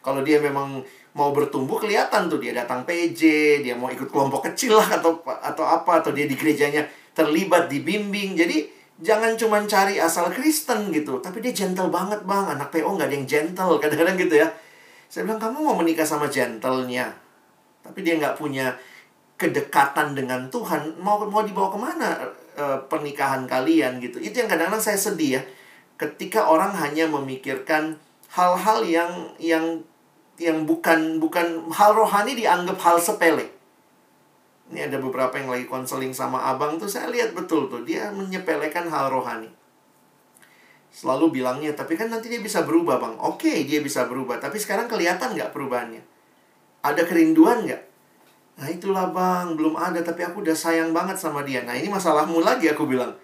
kalau dia memang mau bertumbuh kelihatan tuh dia datang PJ, dia mau ikut kelompok kecil lah atau atau apa atau dia di gerejanya terlibat dibimbing. Jadi jangan cuma cari asal Kristen gitu, tapi dia gentle banget bang, anak PO nggak ada yang gentle kadang-kadang gitu ya. Saya bilang kamu mau menikah sama gentlenya, tapi dia nggak punya kedekatan dengan Tuhan, mau mau dibawa ke mana e, pernikahan kalian gitu. Itu yang kadang-kadang saya sedih ya ketika orang hanya memikirkan hal-hal yang yang yang bukan bukan hal rohani dianggap hal sepele. Ini ada beberapa yang lagi konseling sama abang tuh saya lihat betul tuh dia menyepelekan hal rohani. Selalu bilangnya, tapi kan nanti dia bisa berubah bang. Oke, dia bisa berubah, tapi sekarang kelihatan nggak perubahannya? Ada kerinduan nggak? Nah itulah bang, belum ada tapi aku udah sayang banget sama dia. Nah ini masalahmu lagi aku bilang.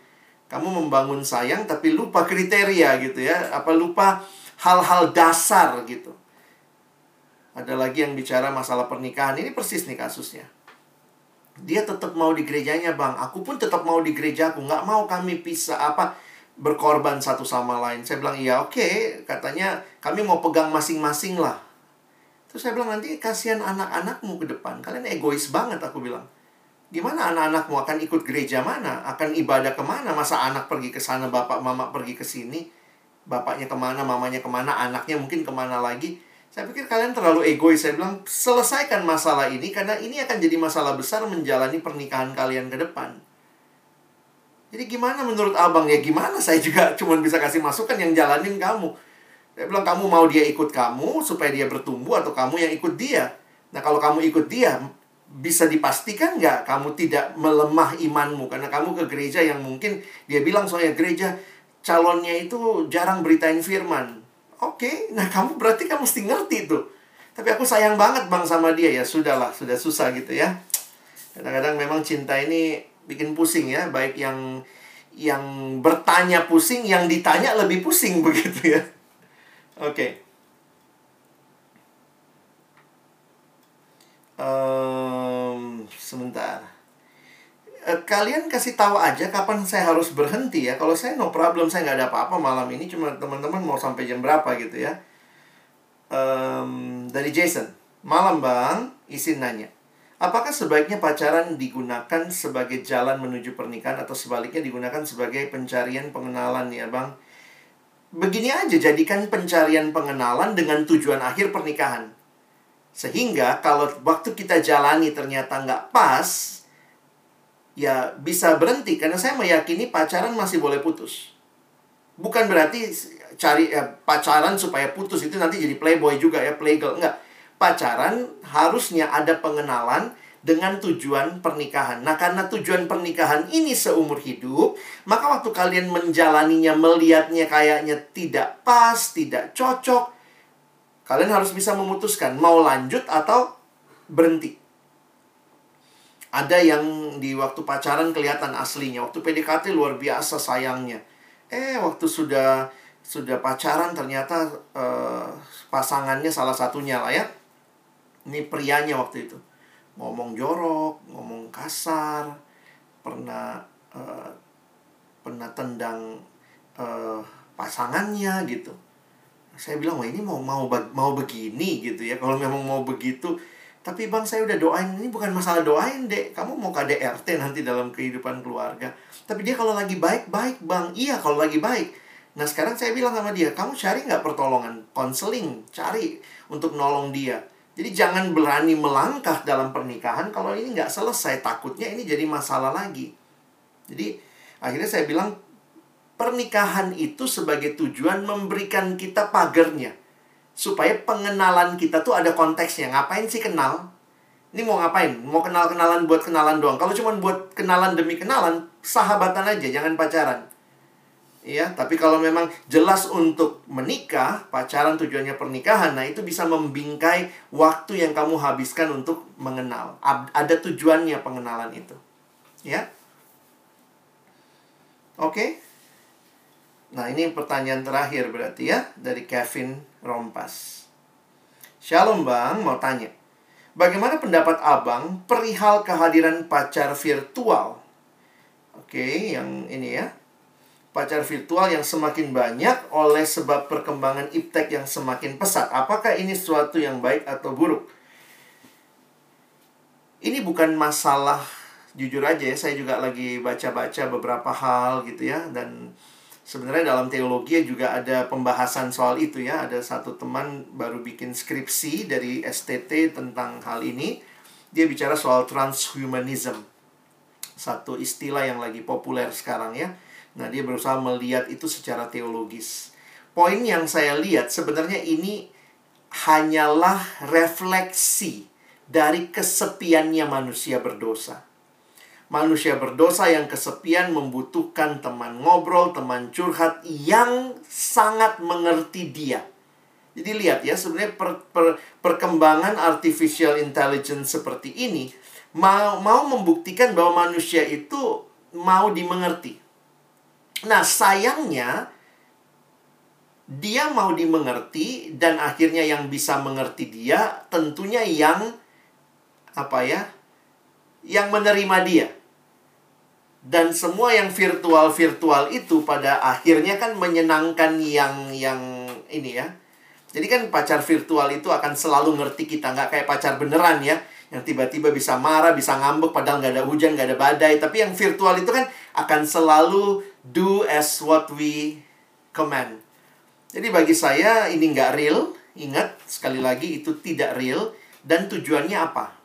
Kamu membangun sayang tapi lupa kriteria gitu ya. Apa lupa hal-hal dasar gitu. Ada lagi yang bicara masalah pernikahan. Ini persis nih kasusnya. Dia tetap mau di gerejanya bang. Aku pun tetap mau di gerejaku. Nggak mau kami pisah apa berkorban satu sama lain. Saya bilang, iya oke. Okay. Katanya kami mau pegang masing-masing lah. Terus saya bilang, nanti kasihan anak-anakmu ke depan. Kalian egois banget, aku bilang. Gimana anak-anakmu akan ikut gereja mana? Akan ibadah ke mana? Masa anak pergi ke sana, bapak, mama pergi ke sini? Bapaknya ke mana, mamanya ke mana, anaknya mungkin ke mana lagi? Saya pikir kalian terlalu egois. Saya bilang, selesaikan masalah ini karena ini akan jadi masalah besar menjalani pernikahan kalian ke depan. Jadi gimana menurut abang? Ya gimana saya juga cuma bisa kasih masukan yang jalanin kamu. Dia bilang kamu mau dia ikut kamu supaya dia bertumbuh atau kamu yang ikut dia. Nah kalau kamu ikut dia, bisa dipastikan nggak kamu tidak melemah imanmu karena kamu ke gereja yang mungkin dia bilang soalnya gereja calonnya itu jarang beritain firman. Oke, okay, nah kamu berarti kamu mesti ngerti tuh. Tapi aku sayang banget bang sama dia ya sudahlah sudah susah gitu ya. Kadang-kadang memang cinta ini bikin pusing ya, baik yang yang bertanya pusing, yang ditanya lebih pusing begitu ya. Oke. Okay. Um, sebentar. Uh, kalian kasih tahu aja kapan saya harus berhenti ya. Kalau saya no problem, saya nggak ada apa-apa malam ini. Cuma teman-teman mau sampai jam berapa gitu ya. Um, dari Jason. Malam bang, izin nanya. Apakah sebaiknya pacaran digunakan sebagai jalan menuju pernikahan atau sebaliknya digunakan sebagai pencarian pengenalan ya bang? Begini aja, jadikan pencarian pengenalan dengan tujuan akhir pernikahan. Sehingga kalau waktu kita jalani ternyata nggak pas, ya bisa berhenti. Karena saya meyakini pacaran masih boleh putus. Bukan berarti cari ya, pacaran supaya putus itu nanti jadi playboy juga ya, playgirl. Enggak. Pacaran harusnya ada pengenalan, dengan tujuan pernikahan. Nah, karena tujuan pernikahan ini seumur hidup, maka waktu kalian menjalaninya, melihatnya kayaknya tidak pas, tidak cocok, kalian harus bisa memutuskan mau lanjut atau berhenti. Ada yang di waktu pacaran kelihatan aslinya, waktu PDKT luar biasa sayangnya. Eh, waktu sudah sudah pacaran ternyata uh, pasangannya salah satunya lah ya. Ini prianya waktu itu ngomong jorok, ngomong kasar, pernah uh, pernah tendang uh, pasangannya gitu. Saya bilang, wah ini mau mau mau begini gitu ya. Kalau memang mau begitu, tapi bang saya udah doain ini bukan masalah doain dek. Kamu mau KDRT nanti dalam kehidupan keluarga. Tapi dia kalau lagi baik baik bang, iya kalau lagi baik. Nah sekarang saya bilang sama dia, kamu cari nggak pertolongan, konseling, cari untuk nolong dia jadi jangan berani melangkah dalam pernikahan kalau ini nggak selesai. Takutnya ini jadi masalah lagi. Jadi akhirnya saya bilang pernikahan itu sebagai tujuan memberikan kita pagernya. Supaya pengenalan kita tuh ada konteksnya. Ngapain sih kenal? Ini mau ngapain? Mau kenal-kenalan buat kenalan doang. Kalau cuma buat kenalan demi kenalan, sahabatan aja, jangan pacaran ya tapi kalau memang jelas untuk menikah pacaran tujuannya pernikahan nah itu bisa membingkai waktu yang kamu habiskan untuk mengenal ada tujuannya pengenalan itu ya oke nah ini pertanyaan terakhir berarti ya dari Kevin Rompas Shalom bang mau tanya bagaimana pendapat abang perihal kehadiran pacar virtual oke yang ini ya pacar virtual yang semakin banyak oleh sebab perkembangan iptek yang semakin pesat. Apakah ini sesuatu yang baik atau buruk? Ini bukan masalah jujur aja ya, saya juga lagi baca-baca beberapa hal gitu ya dan sebenarnya dalam teologi juga ada pembahasan soal itu ya. Ada satu teman baru bikin skripsi dari STT tentang hal ini. Dia bicara soal transhumanism. Satu istilah yang lagi populer sekarang ya Nah, dia berusaha melihat itu secara teologis. Poin yang saya lihat sebenarnya ini hanyalah refleksi dari kesepiannya manusia berdosa. Manusia berdosa yang kesepian membutuhkan teman ngobrol, teman curhat yang sangat mengerti dia. Jadi lihat ya, sebenarnya per, per, perkembangan artificial intelligence seperti ini mau mau membuktikan bahwa manusia itu mau dimengerti. Nah, sayangnya dia mau dimengerti dan akhirnya yang bisa mengerti dia tentunya yang apa ya? yang menerima dia. Dan semua yang virtual-virtual itu pada akhirnya kan menyenangkan yang yang ini ya. Jadi kan pacar virtual itu akan selalu ngerti kita, nggak kayak pacar beneran ya. Yang tiba-tiba bisa marah, bisa ngambek padahal nggak ada hujan, nggak ada badai. Tapi yang virtual itu kan akan selalu do as what we command. Jadi bagi saya ini nggak real. Ingat, sekali lagi itu tidak real. Dan tujuannya apa?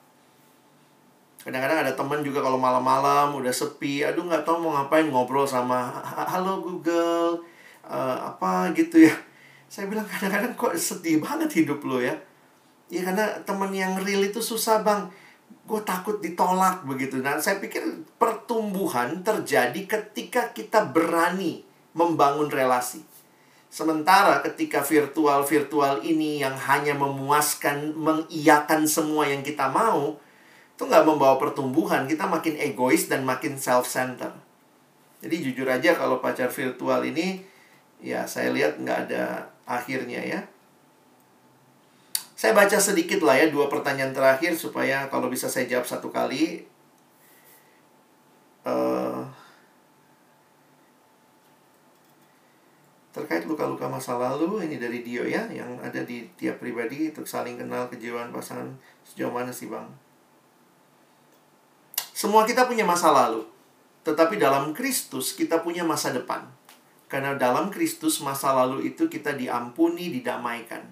Kadang-kadang ada teman juga kalau malam-malam udah sepi, aduh nggak tahu mau ngapain ngobrol sama halo Google, uh, apa gitu ya. Saya bilang kadang-kadang kok sedih banget hidup lo ya. Ya karena teman yang real itu susah bang. Gue takut ditolak begitu. Nah saya pikir pertumbuhan terjadi ketika kita berani membangun relasi. Sementara ketika virtual-virtual ini yang hanya memuaskan, mengiyakan semua yang kita mau, itu nggak membawa pertumbuhan kita makin egois dan makin self center jadi jujur aja kalau pacar virtual ini ya saya lihat nggak ada akhirnya ya. Saya baca sedikit lah ya dua pertanyaan terakhir supaya kalau bisa saya jawab satu kali. Uh, terkait luka-luka masa lalu ini dari Dio ya yang ada di tiap pribadi untuk saling kenal kejiwaan pasangan sejauh mana sih bang semua kita punya masa lalu, tetapi dalam Kristus kita punya masa depan. Karena dalam Kristus masa lalu itu kita diampuni, didamaikan.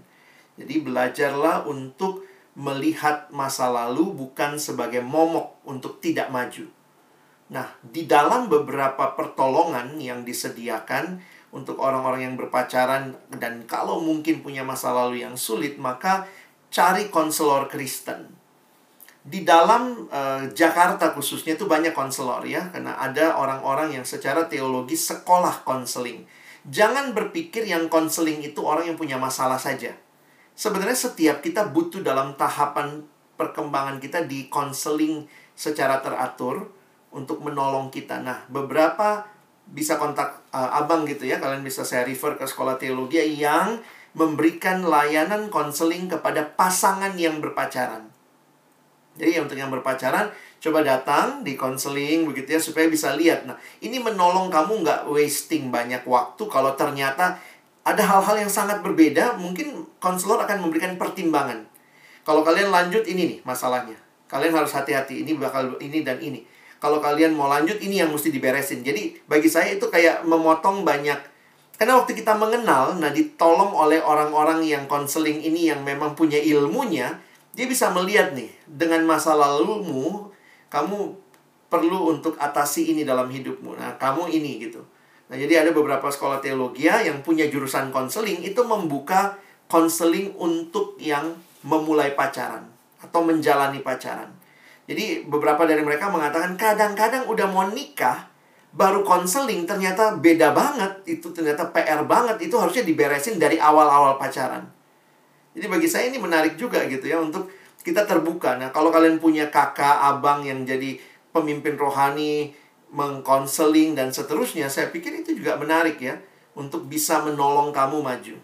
Jadi belajarlah untuk melihat masa lalu bukan sebagai momok untuk tidak maju. Nah, di dalam beberapa pertolongan yang disediakan untuk orang-orang yang berpacaran dan kalau mungkin punya masa lalu yang sulit, maka cari konselor Kristen di dalam uh, Jakarta khususnya itu banyak konselor ya karena ada orang-orang yang secara teologi sekolah konseling. Jangan berpikir yang konseling itu orang yang punya masalah saja. Sebenarnya setiap kita butuh dalam tahapan perkembangan kita di konseling secara teratur untuk menolong kita. Nah, beberapa bisa kontak uh, abang gitu ya. Kalian bisa saya refer ke sekolah teologi yang memberikan layanan konseling kepada pasangan yang berpacaran. Jadi untuk yang berpacaran, coba datang di konseling begitu ya supaya bisa lihat. Nah, ini menolong kamu nggak wasting banyak waktu kalau ternyata ada hal-hal yang sangat berbeda, mungkin konselor akan memberikan pertimbangan. Kalau kalian lanjut ini nih masalahnya. Kalian harus hati-hati, ini bakal ini dan ini. Kalau kalian mau lanjut, ini yang mesti diberesin. Jadi, bagi saya itu kayak memotong banyak karena waktu kita mengenal, nah ditolong oleh orang-orang yang konseling ini yang memang punya ilmunya, dia bisa melihat nih, dengan masa lalumu, kamu perlu untuk atasi ini dalam hidupmu. Nah, kamu ini gitu. Nah, jadi ada beberapa sekolah teologi yang punya jurusan konseling itu membuka konseling untuk yang memulai pacaran atau menjalani pacaran. Jadi beberapa dari mereka mengatakan kadang-kadang udah mau nikah baru konseling ternyata beda banget, itu ternyata PR banget, itu harusnya diberesin dari awal-awal pacaran. Jadi bagi saya ini menarik juga gitu ya untuk kita terbuka. Nah, kalau kalian punya kakak, abang yang jadi pemimpin rohani, mengkonseling dan seterusnya, saya pikir itu juga menarik ya untuk bisa menolong kamu maju.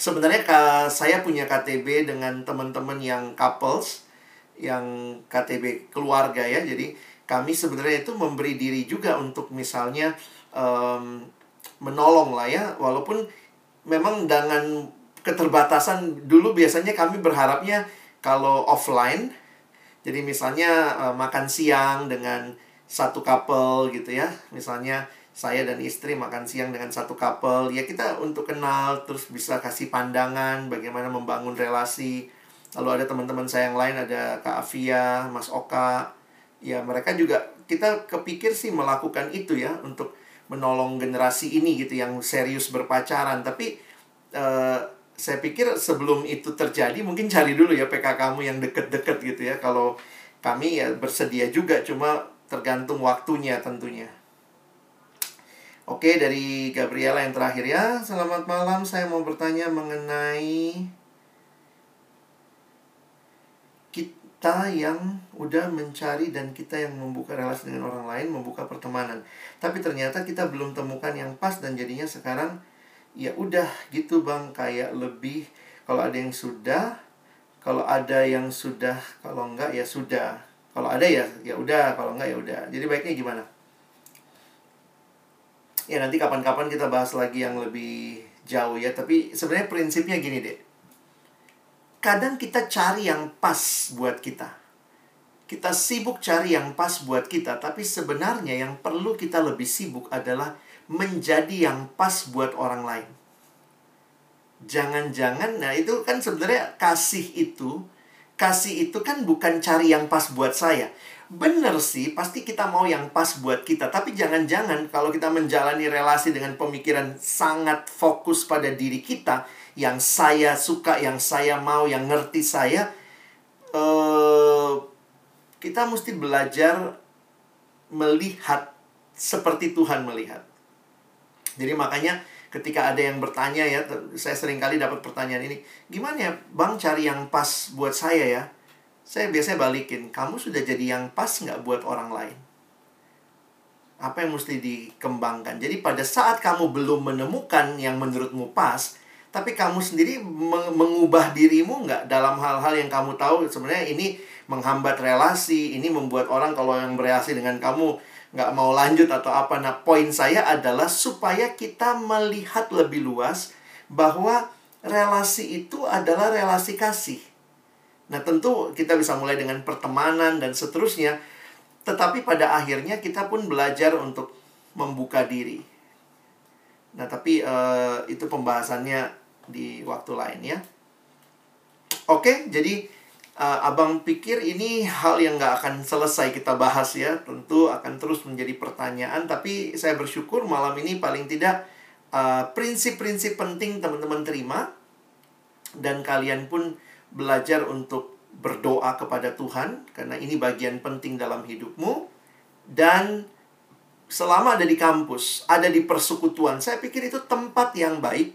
Sebenarnya saya punya KTB dengan teman-teman yang couples, yang KTB keluarga ya. Jadi kami sebenarnya itu memberi diri juga untuk misalnya um, menolong lah ya, walaupun memang dengan keterbatasan dulu biasanya kami berharapnya kalau offline jadi misalnya uh, makan siang dengan satu couple gitu ya misalnya saya dan istri makan siang dengan satu couple ya kita untuk kenal terus bisa kasih pandangan bagaimana membangun relasi. Lalu ada teman-teman saya yang lain ada Kak Afia Mas Oka ya mereka juga kita kepikir sih melakukan itu ya untuk menolong generasi ini gitu yang serius berpacaran. Tapi uh, saya pikir sebelum itu terjadi mungkin cari dulu ya PK kamu yang deket-deket gitu ya. Kalau kami ya bersedia juga cuma tergantung waktunya tentunya. Oke, dari Gabriela yang terakhir ya. Selamat malam, saya mau bertanya mengenai kita yang udah mencari dan kita yang membuka relasi dengan orang lain, membuka pertemanan. Tapi ternyata kita belum temukan yang pas dan jadinya sekarang ya udah gitu Bang, kayak lebih kalau ada yang sudah, kalau ada yang sudah, kalau enggak ya sudah. Kalau ada ya ya udah, kalau enggak ya udah. Jadi baiknya gimana? Ya nanti kapan-kapan kita bahas lagi yang lebih jauh ya, tapi sebenarnya prinsipnya gini deh. Kadang kita cari yang pas buat kita. Kita sibuk cari yang pas buat kita, tapi sebenarnya yang perlu kita lebih sibuk adalah menjadi yang pas buat orang lain. Jangan-jangan, nah itu kan sebenarnya kasih itu, kasih itu kan bukan cari yang pas buat saya. Bener sih, pasti kita mau yang pas buat kita. Tapi jangan-jangan kalau kita menjalani relasi dengan pemikiran sangat fokus pada diri kita, yang saya suka, yang saya mau, yang ngerti saya, uh, kita mesti belajar melihat seperti Tuhan melihat. Jadi makanya ketika ada yang bertanya ya, saya sering kali dapat pertanyaan ini, gimana ya bang cari yang pas buat saya ya? saya biasanya balikin, kamu sudah jadi yang pas nggak buat orang lain? Apa yang mesti dikembangkan? Jadi pada saat kamu belum menemukan yang menurutmu pas, tapi kamu sendiri mengubah dirimu nggak dalam hal-hal yang kamu tahu sebenarnya ini menghambat relasi, ini membuat orang kalau yang bereaksi dengan kamu nggak mau lanjut atau apa. Nah, poin saya adalah supaya kita melihat lebih luas bahwa relasi itu adalah relasi kasih. Nah, tentu kita bisa mulai dengan pertemanan dan seterusnya. Tetapi pada akhirnya kita pun belajar untuk membuka diri. Nah, tapi uh, itu pembahasannya di waktu lain ya. Oke, jadi uh, abang pikir ini hal yang nggak akan selesai kita bahas ya. Tentu akan terus menjadi pertanyaan. Tapi saya bersyukur malam ini paling tidak eh, prinsip-prinsip uh, penting teman-teman terima. Dan kalian pun belajar untuk berdoa kepada Tuhan karena ini bagian penting dalam hidupmu dan selama ada di kampus, ada di persekutuan, saya pikir itu tempat yang baik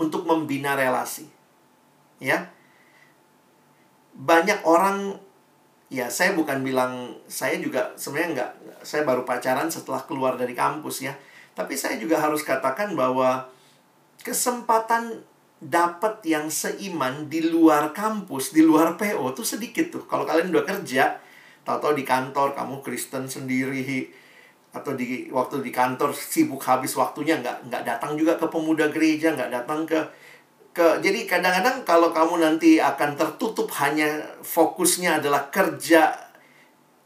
untuk membina relasi. Ya. Banyak orang ya saya bukan bilang saya juga sebenarnya nggak saya baru pacaran setelah keluar dari kampus ya. Tapi saya juga harus katakan bahwa kesempatan dapat yang seiman di luar kampus, di luar PO tuh sedikit tuh. Kalau kalian udah kerja, tahu-tahu di kantor kamu Kristen sendiri atau di waktu di kantor sibuk habis waktunya nggak nggak datang juga ke pemuda gereja, nggak datang ke ke jadi kadang-kadang kalau kamu nanti akan tertutup hanya fokusnya adalah kerja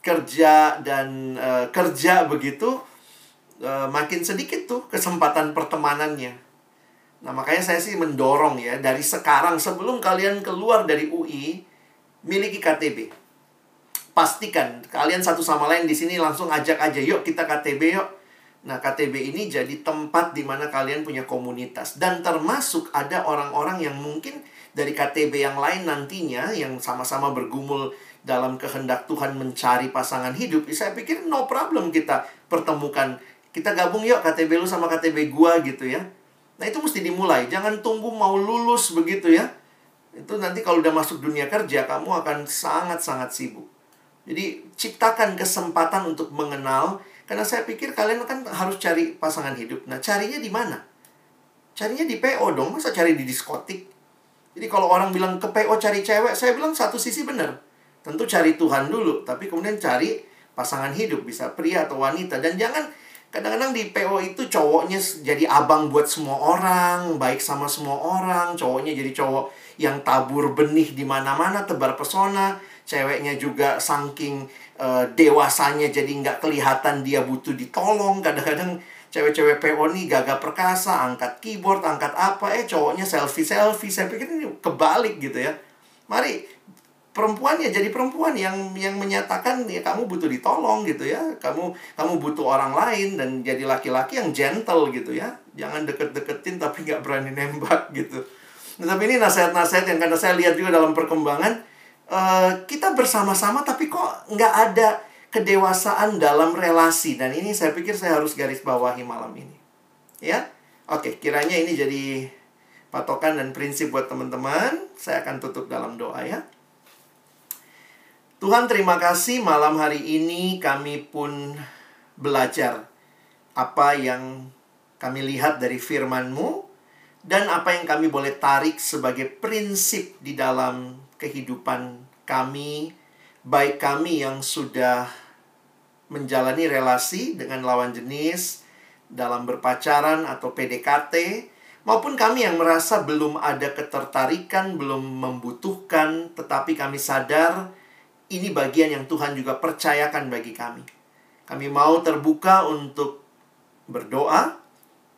kerja dan uh, kerja begitu uh, makin sedikit tuh kesempatan pertemanannya Nah, makanya saya sih mendorong ya dari sekarang sebelum kalian keluar dari UI miliki KTB. Pastikan kalian satu sama lain di sini langsung ajak aja yuk kita KTB yuk. Nah, KTB ini jadi tempat di mana kalian punya komunitas dan termasuk ada orang-orang yang mungkin dari KTB yang lain nantinya yang sama-sama bergumul dalam kehendak Tuhan mencari pasangan hidup. Saya pikir no problem kita pertemukan. Kita gabung yuk KTB lu sama KTB gua gitu ya Nah itu mesti dimulai. Jangan tunggu mau lulus begitu ya. Itu nanti kalau udah masuk dunia kerja, kamu akan sangat-sangat sibuk. Jadi ciptakan kesempatan untuk mengenal. Karena saya pikir kalian kan harus cari pasangan hidup. Nah carinya di mana? Carinya di PO dong. Masa cari di diskotik? Jadi kalau orang bilang ke PO cari cewek, saya bilang satu sisi benar. Tentu cari Tuhan dulu. Tapi kemudian cari pasangan hidup. Bisa pria atau wanita. Dan jangan Kadang-kadang di PO itu cowoknya jadi abang buat semua orang, baik sama semua orang, cowoknya jadi cowok yang tabur benih di mana-mana, tebar pesona, ceweknya juga saking uh, dewasanya jadi nggak kelihatan dia butuh ditolong. Kadang-kadang cewek-cewek PO nih gagah perkasa, angkat keyboard, angkat apa, eh cowoknya selfie-selfie. Saya pikir ini kebalik gitu ya. Mari perempuan ya jadi perempuan yang yang menyatakan ya kamu butuh ditolong gitu ya kamu kamu butuh orang lain dan jadi laki-laki yang gentle gitu ya jangan deket-deketin tapi nggak berani nembak gitu nah, tapi ini nasihat-nasihat yang karena saya lihat juga dalam perkembangan uh, kita bersama-sama tapi kok nggak ada kedewasaan dalam relasi dan ini saya pikir saya harus garis bawahi malam ini. Ya. Oke, kiranya ini jadi patokan dan prinsip buat teman-teman. Saya akan tutup dalam doa ya. Tuhan terima kasih malam hari ini kami pun belajar apa yang kami lihat dari firman-Mu dan apa yang kami boleh tarik sebagai prinsip di dalam kehidupan kami, baik kami yang sudah menjalani relasi dengan lawan jenis dalam berpacaran atau PDKT, maupun kami yang merasa belum ada ketertarikan, belum membutuhkan, tetapi kami sadar ini bagian yang Tuhan juga percayakan bagi kami. Kami mau terbuka untuk berdoa,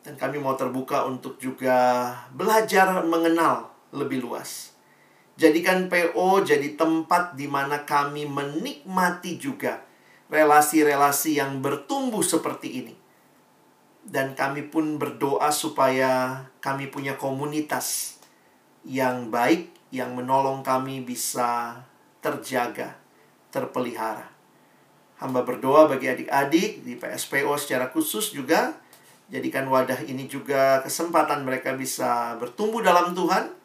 dan kami mau terbuka untuk juga belajar mengenal lebih luas. Jadikan PO jadi tempat di mana kami menikmati juga relasi-relasi yang bertumbuh seperti ini. Dan kami pun berdoa supaya kami punya komunitas yang baik, yang menolong kami bisa terjaga, terpelihara. Hamba berdoa bagi adik-adik di PSPO secara khusus juga Jadikan wadah ini juga kesempatan mereka bisa bertumbuh dalam Tuhan.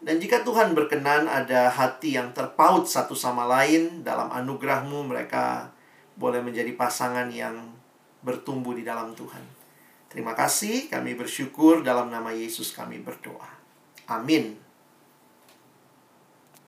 Dan jika Tuhan berkenan ada hati yang terpaut satu sama lain dalam anugerahmu, mereka boleh menjadi pasangan yang bertumbuh di dalam Tuhan. Terima kasih, kami bersyukur dalam nama Yesus kami berdoa. Amin.